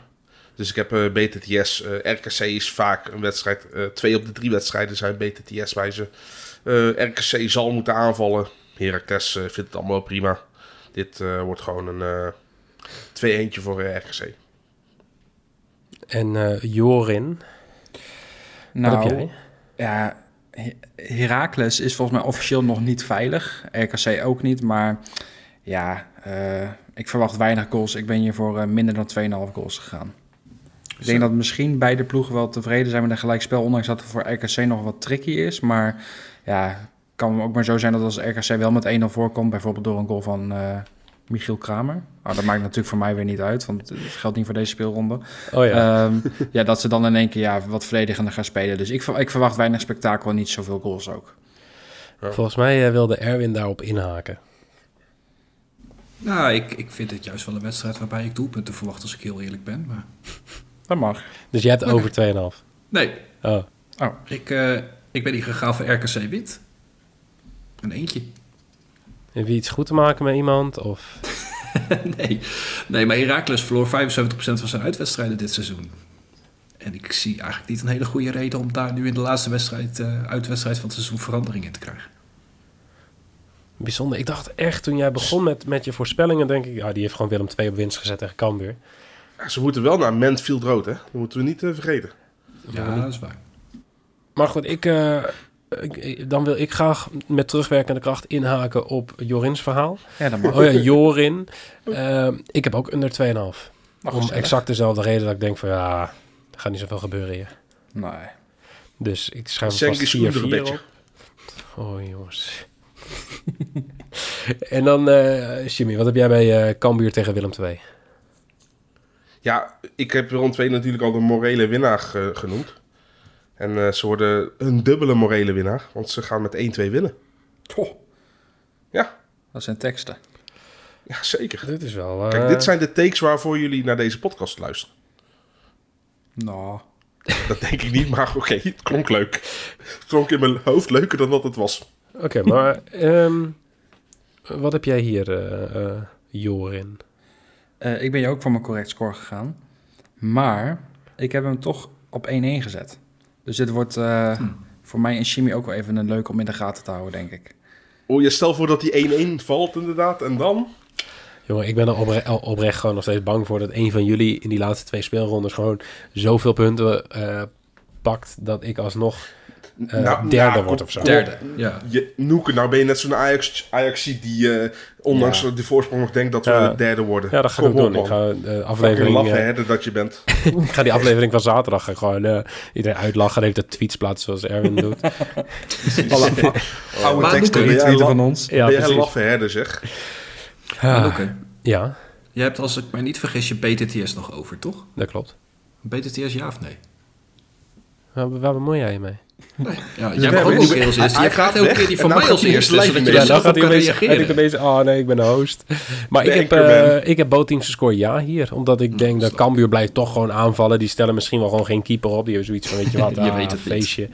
Dus ik heb BTTS. RKC is vaak een wedstrijd. twee op de drie wedstrijden zijn BTTS bij ze. Eh, RKC zal moeten aanvallen. Heracles vindt het allemaal prima. Dit eh, wordt gewoon een eh 2-1 voor eh, RKC. En eh, Jorin, wat heb jij? Nou, ja, He- Heracles is volgens mij officieel nog niet veilig. RKC ook niet, maar ja, eh, ik verwacht weinig goals. Ik ben hier voor eh, minder dan 2,5 goals gegaan. Ik denk dat misschien beide ploegen wel tevreden zijn met een gelijkspel, ondanks dat het voor RKC nog wat tricky is. Maar ja, kan ook maar zo zijn dat als RKC wel met 1-0 voorkomt, bijvoorbeeld door een goal van eh, Michiel Kramer. Nou, dat maakt natuurlijk voor mij weer niet uit, want het geldt niet voor deze speelronde. Oh ja. Ehm, ja, dat ze dan in één keer ja, wat verdedigender gaan spelen. Dus ik, ik verwacht weinig spektakel en niet zoveel goals ook. Volgens mij eh, wilde Erwin daarop inhaken. Nou, ik, ik vind het juist wel een wedstrijd waarbij ik doelpunten verwacht als ik heel eerlijk ben. Maar Dat mag. Dus jij hebt over 2,5. nee, Oh, ik, eh, ik ben hier gegaan voor RKC wit. Een eentje. heb je iets goed te maken met iemand? Of... nee. nee, maar Heracles verloor 75% van zijn uitwedstrijden dit seizoen. En ik zie eigenlijk niet een hele goede reden om daar nu in de laatste wedstrijd, eh, uitwedstrijd van het seizoen verandering in te krijgen. Bijzonder. Ik dacht echt, toen jij begon met, met je voorspellingen, denk ik... Ja, die heeft gewoon Willem 2 op winst gezet tegen Cambuur. Ja, ze moeten wel naar Mansfield Road, hè? Dat moeten we niet eh, vergeten. Ja, dat is waar. Maar goed, ik, eh, dan wil ik graag met terugwerkende kracht inhaken op Jorins verhaal. Ja, dat mag. Oh ja, Jorin. Eh, ik heb ook onder 2,5. Mag Om gezellig. exact dezelfde reden dat ik denk van ja, er gaat niet zoveel gebeuren hier. Nee. Dus ik schrijf Cengiz vast 4-4 Oenderbetje. op. Oh jongens. en dan, eh Jimmy, wat heb jij bij eh Cambuur tegen Willem 2? Ja, ik heb Ron 2 natuurlijk al de morele winnaar ge- genoemd. En eh, ze worden een dubbele morele winnaar, want ze gaan met 1-2 winnen. Goh, Ja, dat zijn teksten. ja zeker. Dit is wel... eh, Kijk, dit zijn de takes waarvoor jullie naar deze podcast luisteren. Nou, Dat denk ik niet, maar oké, het klonk leuk. Het klonk in mijn hoofd leuker dan dat het was. Oké, maar ehm, wat heb jij hier, eh, eh, Jorin? eh, ik ben je ook voor mijn correct score gegaan. Maar ik heb hem toch op 1-1 gezet. Dus dit wordt eh, Hm. voor mij en Jimmy ook wel even een leuk om in de gaten te houden, denk ik. Oh, je stel voor dat die 1-1 valt inderdaad, en dan? Jongen, ik ben er opre- al- oprecht gewoon nog steeds bang voor dat een van jullie in die laatste twee speelrondes gewoon zoveel punten eh, pakt dat ik alsnog eh, Nou, derde nou, word kom- of zo. Derde, ja. Je, Noeke, nou ben je net zo'n Ajax, Ajax die eh, ondanks Ja. de voorsprong nog denkt dat we Ja. derde worden. Ja, dat ga ik Kom ook op, doen. Ik ga, de Fucking aflevering, laffe eh, herder dat je bent. ik ga die aflevering van zaterdag gewoon eh, iedereen uitlachen en heeft de tweets plaatsen zoals Erwin doet. Alle oude teksten. Noeke, Ben jij, Tweeten la- van ons. Ja, ben jij precies. laffe herder, zeg? Maar Ah, Loeke, ja, je hebt als ik mij niet vergis je BTTS nog over, toch? dat klopt. BTTS ja of nee? Waar, waar bemoei jij je mee? Ja, Dus jij mag ook Je vraagt gaat elke keer die van nou mij als eerste, eens zodat je Ja, dan op gaat hij opeens, reageren. opeens, oh nee, ik ben de host. Maar ik heb, eh ik heb bootteams score ja hier. Omdat ik denk dat Cambuur blijft toch gewoon aanvallen. Die stellen misschien wel gewoon geen keeper op. Die hebben zoiets van, weet je wat, Je ah, weet het feestje.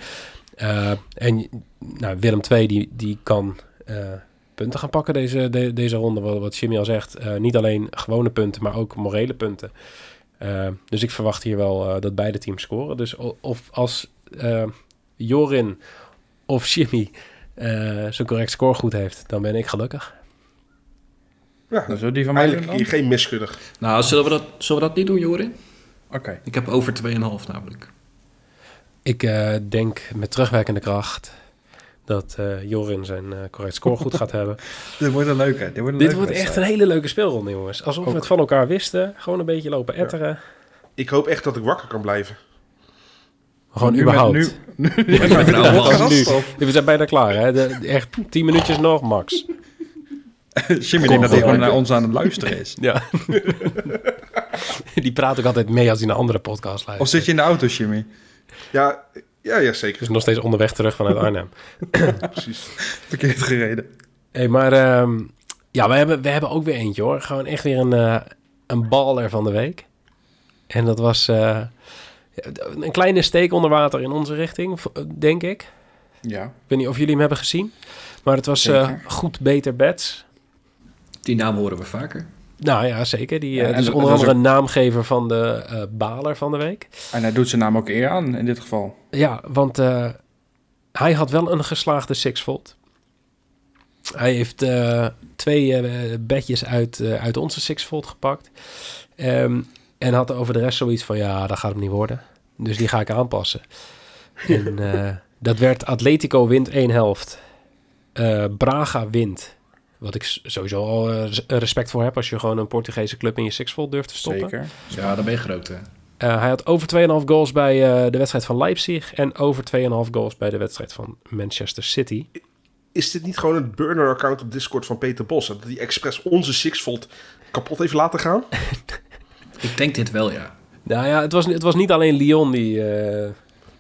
Eh, en nou, Willem II, die, die kan eh, punten gaan pakken deze, de- deze ronde. Wat, wat Jimmy al zegt. Niet alleen gewone punten, maar ook morele punten. Dus ik verwacht hier wel dat beide teams scoren. Dus of als Jorin of Jimmy eh zijn correct score goed heeft, dan ben ik gelukkig. Ja, Dan zullen die van mij eigenlijk hier geen miskundig. Nou, zullen we, dat, zullen we dat niet doen, Jorin? Oké. Ik heb over 2,5 namelijk. ik eh, denk met terugwerkende kracht dat eh, Jorin zijn eh, correct score goed gaat hebben. Dit wordt een leuke. Dit wordt, een Dit leuke wordt echt een hele leuke speelronde, jongens. Alsof we het van elkaar wisten. Gewoon een beetje lopen etteren. Ik hoop echt dat ik wakker kan blijven. Gewoon Nu überhaupt. Nu, nu, Ja, met nou, Nu. of? We zijn bijna klaar, hè? De, echt tien minuutjes nog, max. Jimmy denkt dat hij gewoon naar ons aan het luisteren is. Ja. Die praat ook altijd mee als hij naar andere podcasts Of luistert. zit je in de auto, Jimmy? Ja, ja, ja zeker. Dus nog steeds onderweg terug vanuit Arnhem. Precies. Verkeerd gereden. hey, maar ehm, ja, we hebben, we hebben ook weer eentje, hoor. Gewoon echt weer een, eh, een baller van de week. En dat was eh, een kleine steek onder water in onze richting, denk ik. Ja. Ik weet niet of jullie hem hebben gezien. Maar het was eh, goed, beter, bets. Die naam horen we vaker. Nou ja, zeker. Die Ja, eh, dat- onder is andere een naamgever van de eh, baler van de week. En hij doet zijn naam ook eer aan, in dit geval. Ja, want eh, hij had wel een geslaagde sixfold. Hij heeft eh, twee eh, bedjes uit, eh, uit onze sixfold gepakt. Ehm, en had over de rest zoiets van, ja, dat gaat hem niet worden. Dus die ga ik aanpassen. en eh, dat werd Atletico wint één helft. Eh, Braga wint. Wat ik sowieso al eh, res- respect voor heb... als je gewoon een Portugese club in je sixfold durft te stoppen. Zeker. Ja, dan ben je groot, hè. Eh, hij had over 2,5 goals bij eh, de wedstrijd van Leipzig... en over 2,5 goals bij de wedstrijd van Manchester City. Is dit niet gewoon een burner-account op Discord van Peter Bos? Dat hij expres onze Sixfold kapot heeft laten gaan? Ik denk dit wel, ja. Nou ja, het was, het was niet alleen Lyon die eh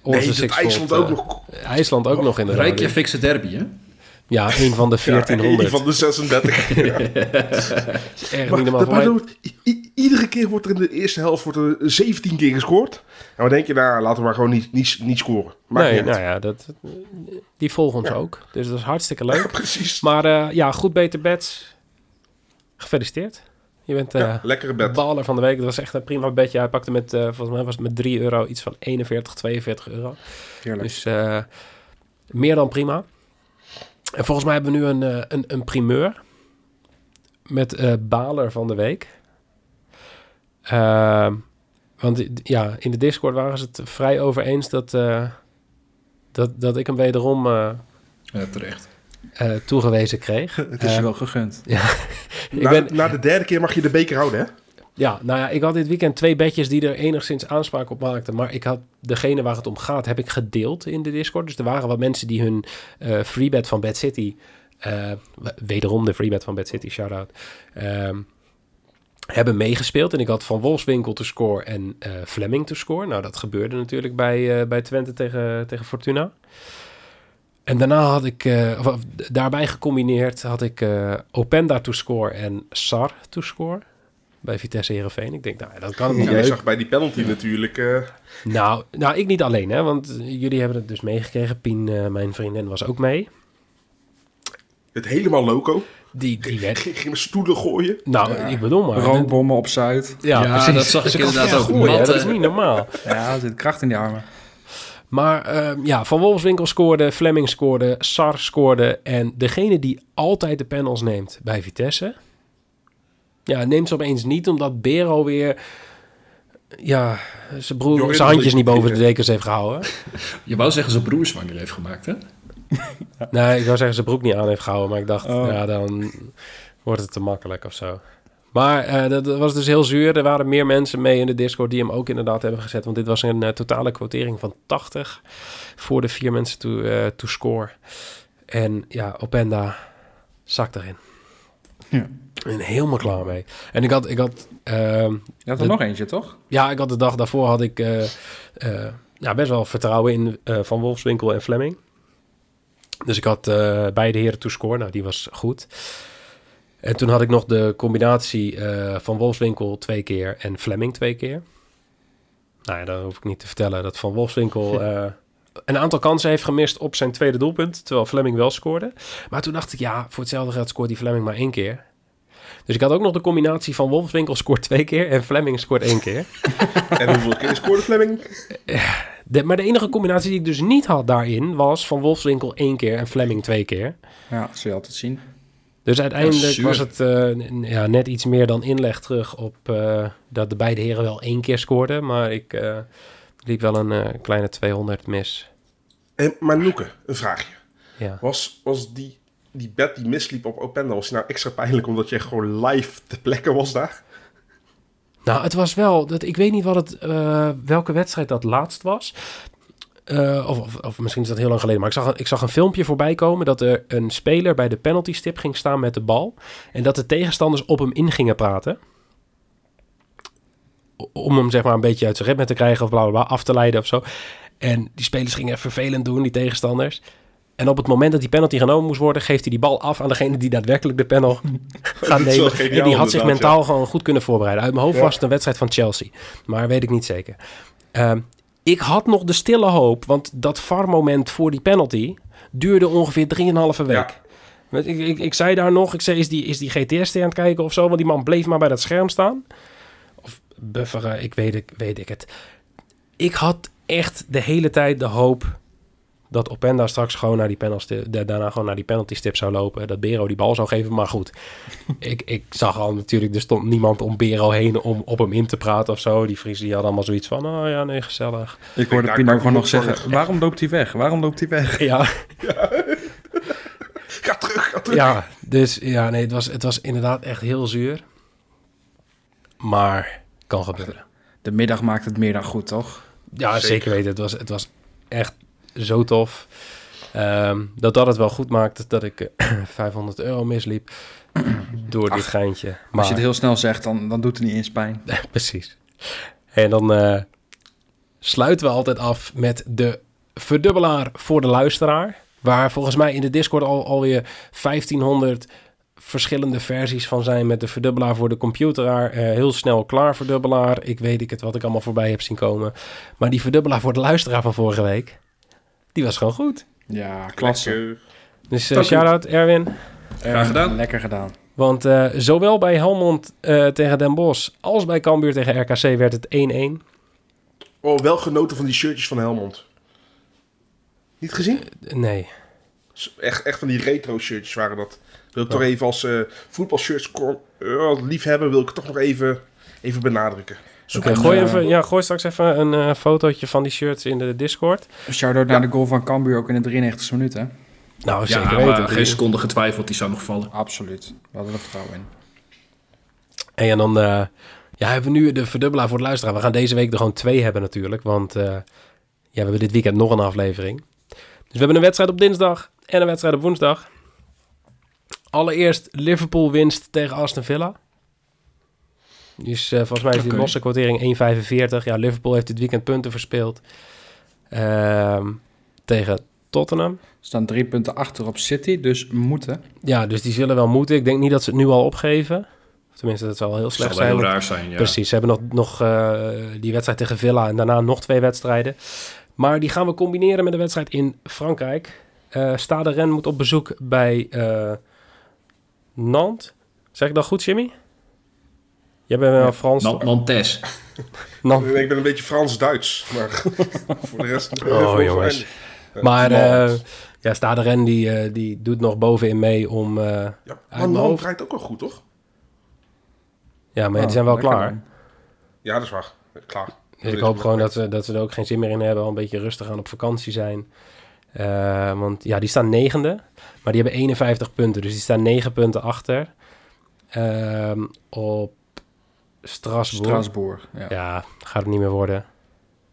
onze nee, dat sixfold... IJsland eh, ook nog. IJsland ook nog inderdaad. Reykjavikse derby, hè? Ja, een van de Ja, 1400. een van de 36. Echt niet maar iedere keer wordt er in de eerste helft wordt er 17 keer gescoord. En dan denk je, nou, laten we maar gewoon niet, niet, niet scoren. Maakt Nee, niet nou uit. ja, dat, die volgen ons Ja. ook. Dus dat is hartstikke leuk. Precies. Maar eh, ja, goed beter bets. Gefeliciteerd. Je bent eh ja, lekkere bed. baller van de week. Dat was echt een prima bedje. Hij pakte met, eh, volgens mij was het met 3 euro iets van 41, 42 euro. Heerlijk. Dus eh, meer dan prima. En volgens mij hebben we nu een, eh, een, een primeur. Met eh, baler van de week. Ehm, want ja, in de Discord waren ze het vrij over eens dat, eh, dat, dat ik hem wederom eh, Ja, terecht. Eh, toegewezen kreeg. het is Eh, je wel gegund. ik na, ben, na de derde keer mag je de beker houden, hè? Ja, nou ja, ik had dit weekend twee bedjes die er enigszins aanspraak op maakten. Maar ik had degene waar het om gaat, heb ik gedeeld in de Discord. Dus er waren wat mensen die hun eh freebet van Bad City, eh, wederom de freebet van Bad City, shout-out, ehm, hebben meegespeeld. En ik had Van Wolfswinkel te score en eh Fleming te score. Nou, dat gebeurde natuurlijk bij, eh, bij Twente tegen, tegen Fortuna. En daarna had ik, eh, of, of, daarbij gecombineerd, had ik eh, Openda to score en Sar to score bij Vitesse Herenveen. Ik denk, nou, ja, dat kan het niet Jij leuk. zag bij die penalty natuurlijk... eh, Nou, nou, ik niet alleen, hè, want jullie hebben het dus meegekregen. Pien, mijn vriendin, was ook mee. het helemaal loco. Die, die werd... Ging, ging stoelen gooien. Nou, Ja. ik bedoel maar. Rookbommen op Zuid. Ja, Ja, precies. dat zag ik Ze kan inderdaad ook. gooien, hè. Dat is niet normaal. Ja, er zit kracht in die armen. Maar ehm, ja, Van Wolfswinkel scoorde, Fleming scoorde, Sar scoorde. En degene die altijd de panels neemt bij Vitesse... Ja, neemt ze opeens niet, omdat Bero weer... Ja, zijn, broer, zijn handjes niet boven de dekens heeft gehouden. Je wou zeggen zijn broer zwanger heeft gemaakt, hè? Nee, ik wou zeggen zijn broek niet aan heeft gehouden. Maar ik dacht, Oh. ja, dan wordt het te makkelijk of zo. Maar eh, dat was dus heel zuur. Er waren meer mensen mee in de Discord die hem ook inderdaad hebben gezet. Want dit was een eh, totale quotering van 80 voor de vier mensen to, eh, to score. En ja, Openda zakt erin. Ja. En helemaal klaar mee. En ik had, ik had ehm, Je had er De- nog eentje, toch? ja, ik had de dag daarvoor had ik eh, eh, ja, best wel vertrouwen in eh, Van Wolfswinkel en Fleming. Dus ik had eh, beide heren to score. Nou, die was goed. En toen had ik nog de combinatie eh, van Wolfswinkel twee keer en Fleming twee keer. Nou ja, dan hoef ik niet te vertellen dat Van Wolfswinkel eh, een aantal kansen heeft gemist op zijn tweede doelpunt, terwijl Fleming wel scoorde. Maar toen dacht ik, ja, voor hetzelfde geld scoort die Fleming maar één keer. Dus ik had ook nog de combinatie van Wolfswinkel scoort twee keer en Fleming scoort één keer. En hoeveel keer scoorde Fleming? De, maar de enige combinatie die ik dus niet had daarin was van Wolfswinkel één keer en Fleming twee keer. Ja, dat zul je altijd zien. Dus uiteindelijk was het eh, ja, net iets meer dan inleg terug op eh, dat de beide heren wel één keer scoorden. Maar ik, eh, Liep wel een eh, kleine 200 mis. En, maar Noeke, een vraagje. Ja. Was, was die, die bed die misliep op Openda, was die nou extra pijnlijk omdat je gewoon live te plekken was daar? Nou, het was wel... Dat, ik weet niet wat het, eh, welke wedstrijd dat laatst was. Eh, of, of, of misschien is dat heel lang geleden. Maar ik zag, een- ik zag een filmpje voorbij komen... dat er een speler bij de penalty stip ging staan met de bal. En dat de tegenstanders op hem in gingen praten. Om hem zeg maar een beetje uit zijn ritme te krijgen... of bla bla bla, af te leiden of zo. En die spelers gingen vervelend doen, die tegenstanders. En op het moment dat die penalty genomen moest worden... geeft hij die bal af aan degene die daadwerkelijk de panel gaat nemen. geniaal En die had zich mentaal gewoon goed kunnen voorbereiden. Uit mijn hoofd Ja. was het een wedstrijd van Chelsea. Maar weet ik niet zeker. Ehm, ik had nog de stille hoop, want dat VAR-moment voor die penalty duurde ongeveer 3,5 week. Ja. Ik, ik, ik zei daar nog, ik zei, is die, is die GTS aan het kijken of zo? Want die man bleef maar bij dat scherm staan. Of bufferen, ik weet, ik weet ik het. Ik had echt de hele tijd de hoop dat Openda straks gewoon naar die penalty, da- daarna gewoon naar die penalty stip zou lopen. Dat Bero die bal zou geven, maar goed. ik, ik zag al natuurlijk, er stond niemand om Bero heen om op hem in te praten of zo. Die Friese die hadden allemaal zoiets van, oh ja, nee, gezellig. Ik hoorde Pino gewoon nog zeggen, waarom loopt hij weg? Waarom loopt hij weg? Ja, Ga terug, ga terug. ja dus ja, nee, het was, het was inderdaad echt heel zuur. Maar kan gebeuren. De middag maakt het meer dan goed, toch? Ja, zeker, Zeker. weten. Het was, het was echt zo tof. Ehm, dat dat het wel goed maakt dat ik eh, 500 euro misliep door dit geintje. Maar, Als je het heel snel zegt, dan, dan doet het niet eens pijn. Precies. En dan eh, sluiten we altijd af met de verdubbelaar voor de luisteraar. Waar volgens mij in de Discord al, alweer 1500 verschillende versies van zijn met de verdubbelaar voor de computeraar. Eh, heel snel klaar verdubbelaar. Ik weet ik het wat ik allemaal voorbij heb zien komen. Maar die verdubbelaar voor de luisteraar van vorige week, die was gewoon goed. Ja, klasse. Lekker. Dus uh, shout-out Erwin. Graag gedaan. Lekker gedaan. Want eh, zowel bij Helmond eh, tegen Den Bosch als bij Cambuur tegen RKC werd het 1-1. Oh, wel genoten van die shirtjes van Helmond. Niet gezien? Nee. Echt, echt van die retro shirtjes waren dat. Wil ik toch even als eh voetbalshirts eh, liefhebber, wil ik het toch nog even, even benadrukken. Zoek gooi, eh, even, ja, gooi straks even een eh, fotootje van die shirts in de Discord. Shout-out naar de goal van Cambuur ook in de 93e minuut, hè? Nou, Ja, zeker maar weten. geen seconde getwijfeld, die zou nog vallen. Absoluut. We hadden er vertrouwen in. En dan eh, ja, hebben we nu de verdubbelaar voor de luisteraar. We gaan deze week er gewoon twee hebben natuurlijk. Want eh, ja, we hebben dit weekend nog een aflevering. Dus we hebben een wedstrijd op dinsdag en een wedstrijd op woensdag. Allereerst Liverpool winst tegen Aston Villa. Dus eh, volgens mij is die losse quotering 1,45. Ja, Liverpool heeft dit weekend punten verspeeld. Ehm, tegen Tottenham. Er staan drie punten achter op City, dus moeten. Ja, dus die zullen wel moeten. Ik denk niet dat ze het nu al opgeven. Of tenminste, dat zal wel heel Dat zou slecht wel zijn. heel raar zijn, ja. Precies, ze hebben nog, nog eh, die wedstrijd tegen Villa en daarna nog twee wedstrijden. Maar die gaan we combineren met een wedstrijd in Frankrijk. Eh Stade Rennes moet op bezoek bij eh Nantes. Zeg ik dat goed, Jimmy? Jij bent wel Frans. Nan- Nantes. Nantes. Ik ben een beetje Frans-Duits, maar voor de rest... Oh, jongens. Maar eh ja, Stade Rennes die, eh, die doet nog bovenin mee om... eh, ja, draait ook wel goed, toch? ja, maar Oh, die zijn wel klaar. dan. Ja, dat is waar. Klaar. Dus ik hoop gewoon dat ze, dat ze er ook geen zin meer in hebben. Al een beetje rustig aan op vakantie zijn. Eh, want ja, die staan negende. Maar die hebben 51 punten. Dus die staan 9 punten achter. Ehm, op Strasbourg. Strasbourg. Ja. Ja, gaat het niet meer worden.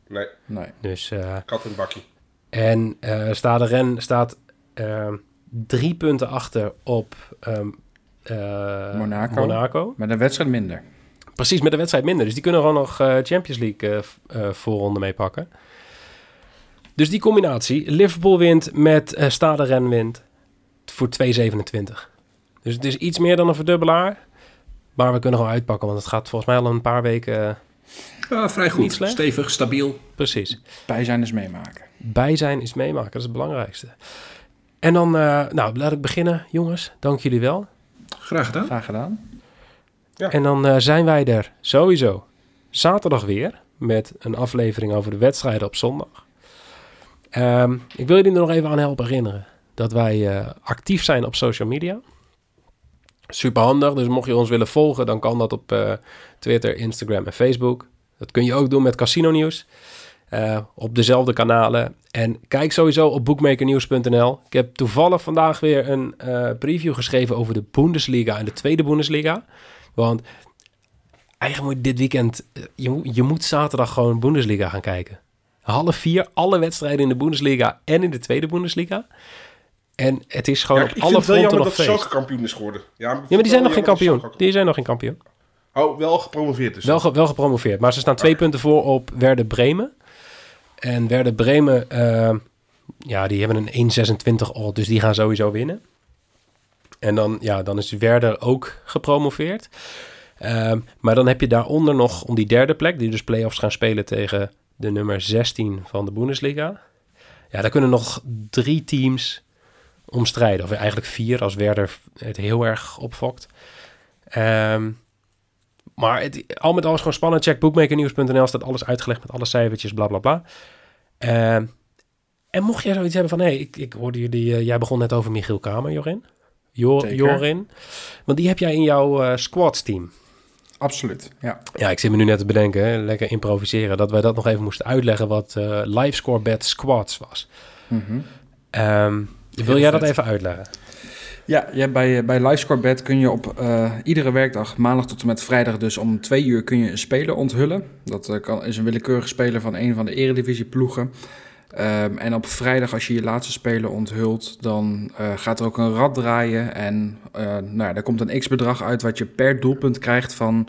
Nee, Nee. Dus, eh, kat en bakkie. en eh Stade Rennes staat ehm, drie punten achter op ehm, eh, Monaco. Monaco. Met een wedstrijd minder. Precies, met de wedstrijd minder. Dus die kunnen gewoon nog eh, Champions League voorronde meepakken. Dus die combinatie. Liverpool wint met eh Stade Rennes wint voor 2,27. Dus het is iets meer dan een verdubbelaar. Maar we kunnen gewoon uitpakken, want het gaat volgens mij al een paar weken... eh, Ja, vrij goed. Stevig, stabiel. precies. Bij zijn is meemaken. Bij zijn is meemaken, dat is het belangrijkste. En dan, eh, nou, laat ik beginnen, jongens. Dank jullie wel. Graag gedaan. Graag gedaan. Ja. En dan eh, zijn wij er sowieso zaterdag weer met een aflevering over de wedstrijden op zondag. Ehm, ik wil jullie er nog even aan helpen herinneren dat wij eh, actief zijn op social media. Super handig, dus mocht je ons willen volgen, dan kan dat op eh, Twitter, Instagram en Facebook. Dat kun je ook doen met Casino Nieuws. eh, op dezelfde kanalen. En kijk sowieso op bookmakernieuws.nl. Ik heb toevallig vandaag weer een eh, preview geschreven over de Bundesliga en de tweede Bundesliga. Want eigenlijk moet dit weekend, je, je moet zaterdag gewoon Bundesliga gaan kijken. Half vier, alle wedstrijden in de Bundesliga en in de tweede Bundesliga. En het is gewoon Ja, op ik alle vind het wel fronten jammer nog dat feest. Schalke kampioen is geworden. Ja, Ja, maar die zijn nog geen kampioen. Die... Zijn nog geen kampioen. Oh, wel gepromoveerd dus. Wel, ge- wel gepromoveerd. Maar ze staan twee punten voor op Werder Bremen. En Werder Bremen, eh, ja, die hebben een 1,26 odd, dus die gaan sowieso winnen. En dan, ja, dan is Werder ook gepromoveerd. Ehm, maar dan heb je daaronder nog om die derde plek, die dus play-offs gaan spelen tegen de nummer 16 van de Bundesliga. Ja, daar kunnen nog drie teams om strijden. Of eigenlijk vier, als Werder het heel erg opfokt. Ehm, maar het, al met alles gewoon spannend. Check bookmakernieuws.nl staat alles uitgelegd met alle cijfertjes, bla bla bla. Ehm, en mocht jij zoiets hebben van, hé, hey, ik, ik hoorde jullie, eh, jij begon net over Michiel Kamer, Jorin. Jorin. Want die heb jij in jouw eh squads team. Absoluut, ja. Ja, ik zit me nu net te bedenken, hè, lekker improviseren, dat wij dat nog even moesten uitleggen wat eh livescore bet squads was. Ehm, wil jij dat even uitleggen? Ja, ja bij, bij LiveScoreBet kun je op eh, iedere werkdag, maandag tot en met vrijdag, dus om twee uur kun je een speler onthullen. Dat eh, kan, is een willekeurige speler van een van de eredivisieploegen. Ehm en op vrijdag, als je je laatste speler onthult, dan eh, gaat er ook een rad draaien. En eh nou, ja, daar komt een x-bedrag uit wat je per doelpunt krijgt van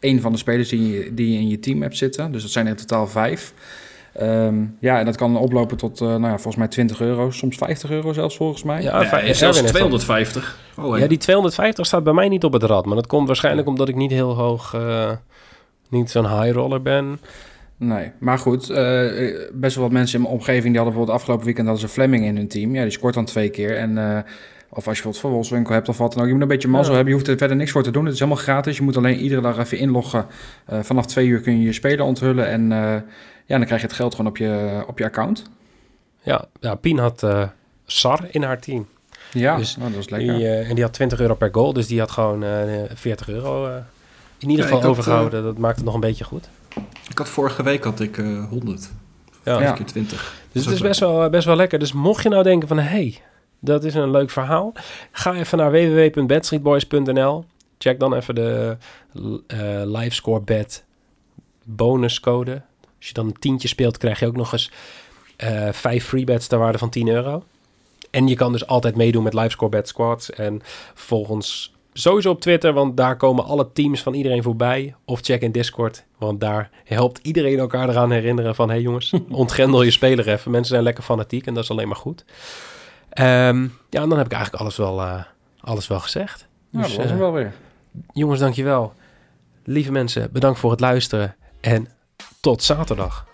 een van de spelers die je, die je in je team hebt zitten. Dus dat zijn er in totaal vijf. Ehm, ja, en dat kan oplopen tot, eh, nou ja, volgens mij 20 euro, soms 50 euro zelfs volgens mij. Ja, Erwin zelfs heeft dat. 250. Oh, Ja, die 250 staat bij mij niet op het rad. Maar dat komt waarschijnlijk omdat ik niet heel hoog, eh, niet zo'n high roller ben. Nee, maar goed, eh, best wel wat mensen in mijn omgeving die hadden bijvoorbeeld afgelopen weekend hadden ze Fleming in hun team. Ja, die scoort dan twee keer. En, eh, of als je bijvoorbeeld van Wolfswinkel hebt of wat dan ook. Je moet een beetje mazzel Ja. hebben. Je hoeft er verder niks voor te doen. Het is helemaal gratis. Je moet alleen iedere dag even inloggen. Eh, vanaf twee uur kun je je speler onthullen. En eh, ja, dan krijg je het geld gewoon op je, op je account. Ja, ja Pien had eh, Sar in haar team. Ja, Dus nou, dat is Die, lekker. eh, en die had 20 euro per goal. Dus die had gewoon eh 40 euro eh, in ieder Ja, geval had, overgehouden. dat maakt het nog een beetje goed. Ik had vorige week had ik eh 100. Ja. Vijf Ja. keer 20. Dus het is best wel, best wel lekker. Dus mocht je nou denken van... hey, dat is een leuk verhaal. Ga even naar www.bedstreetboys.nl. Check dan even de eh livescore bet bonuscode. Als je dan een tientje speelt, krijg je ook nog eens eh vijf free bets ter waarde van 10 euro. En je kan dus altijd meedoen met livescore bet squads. En volg ons sowieso op Twitter, want daar komen alle teams van iedereen voorbij. Of check in Discord, want daar helpt iedereen elkaar eraan herinneren van... hé hey jongens, ontgrendel je speler even. Mensen zijn lekker fanatiek en dat is alleen maar goed. Ehm, ja, en dan heb ik eigenlijk alles wel, eh, alles wel gezegd. Ja, Dus, dat was eh, hem wel weer. jongens, dankjewel. Lieve mensen, bedankt voor het luisteren en tot zaterdag.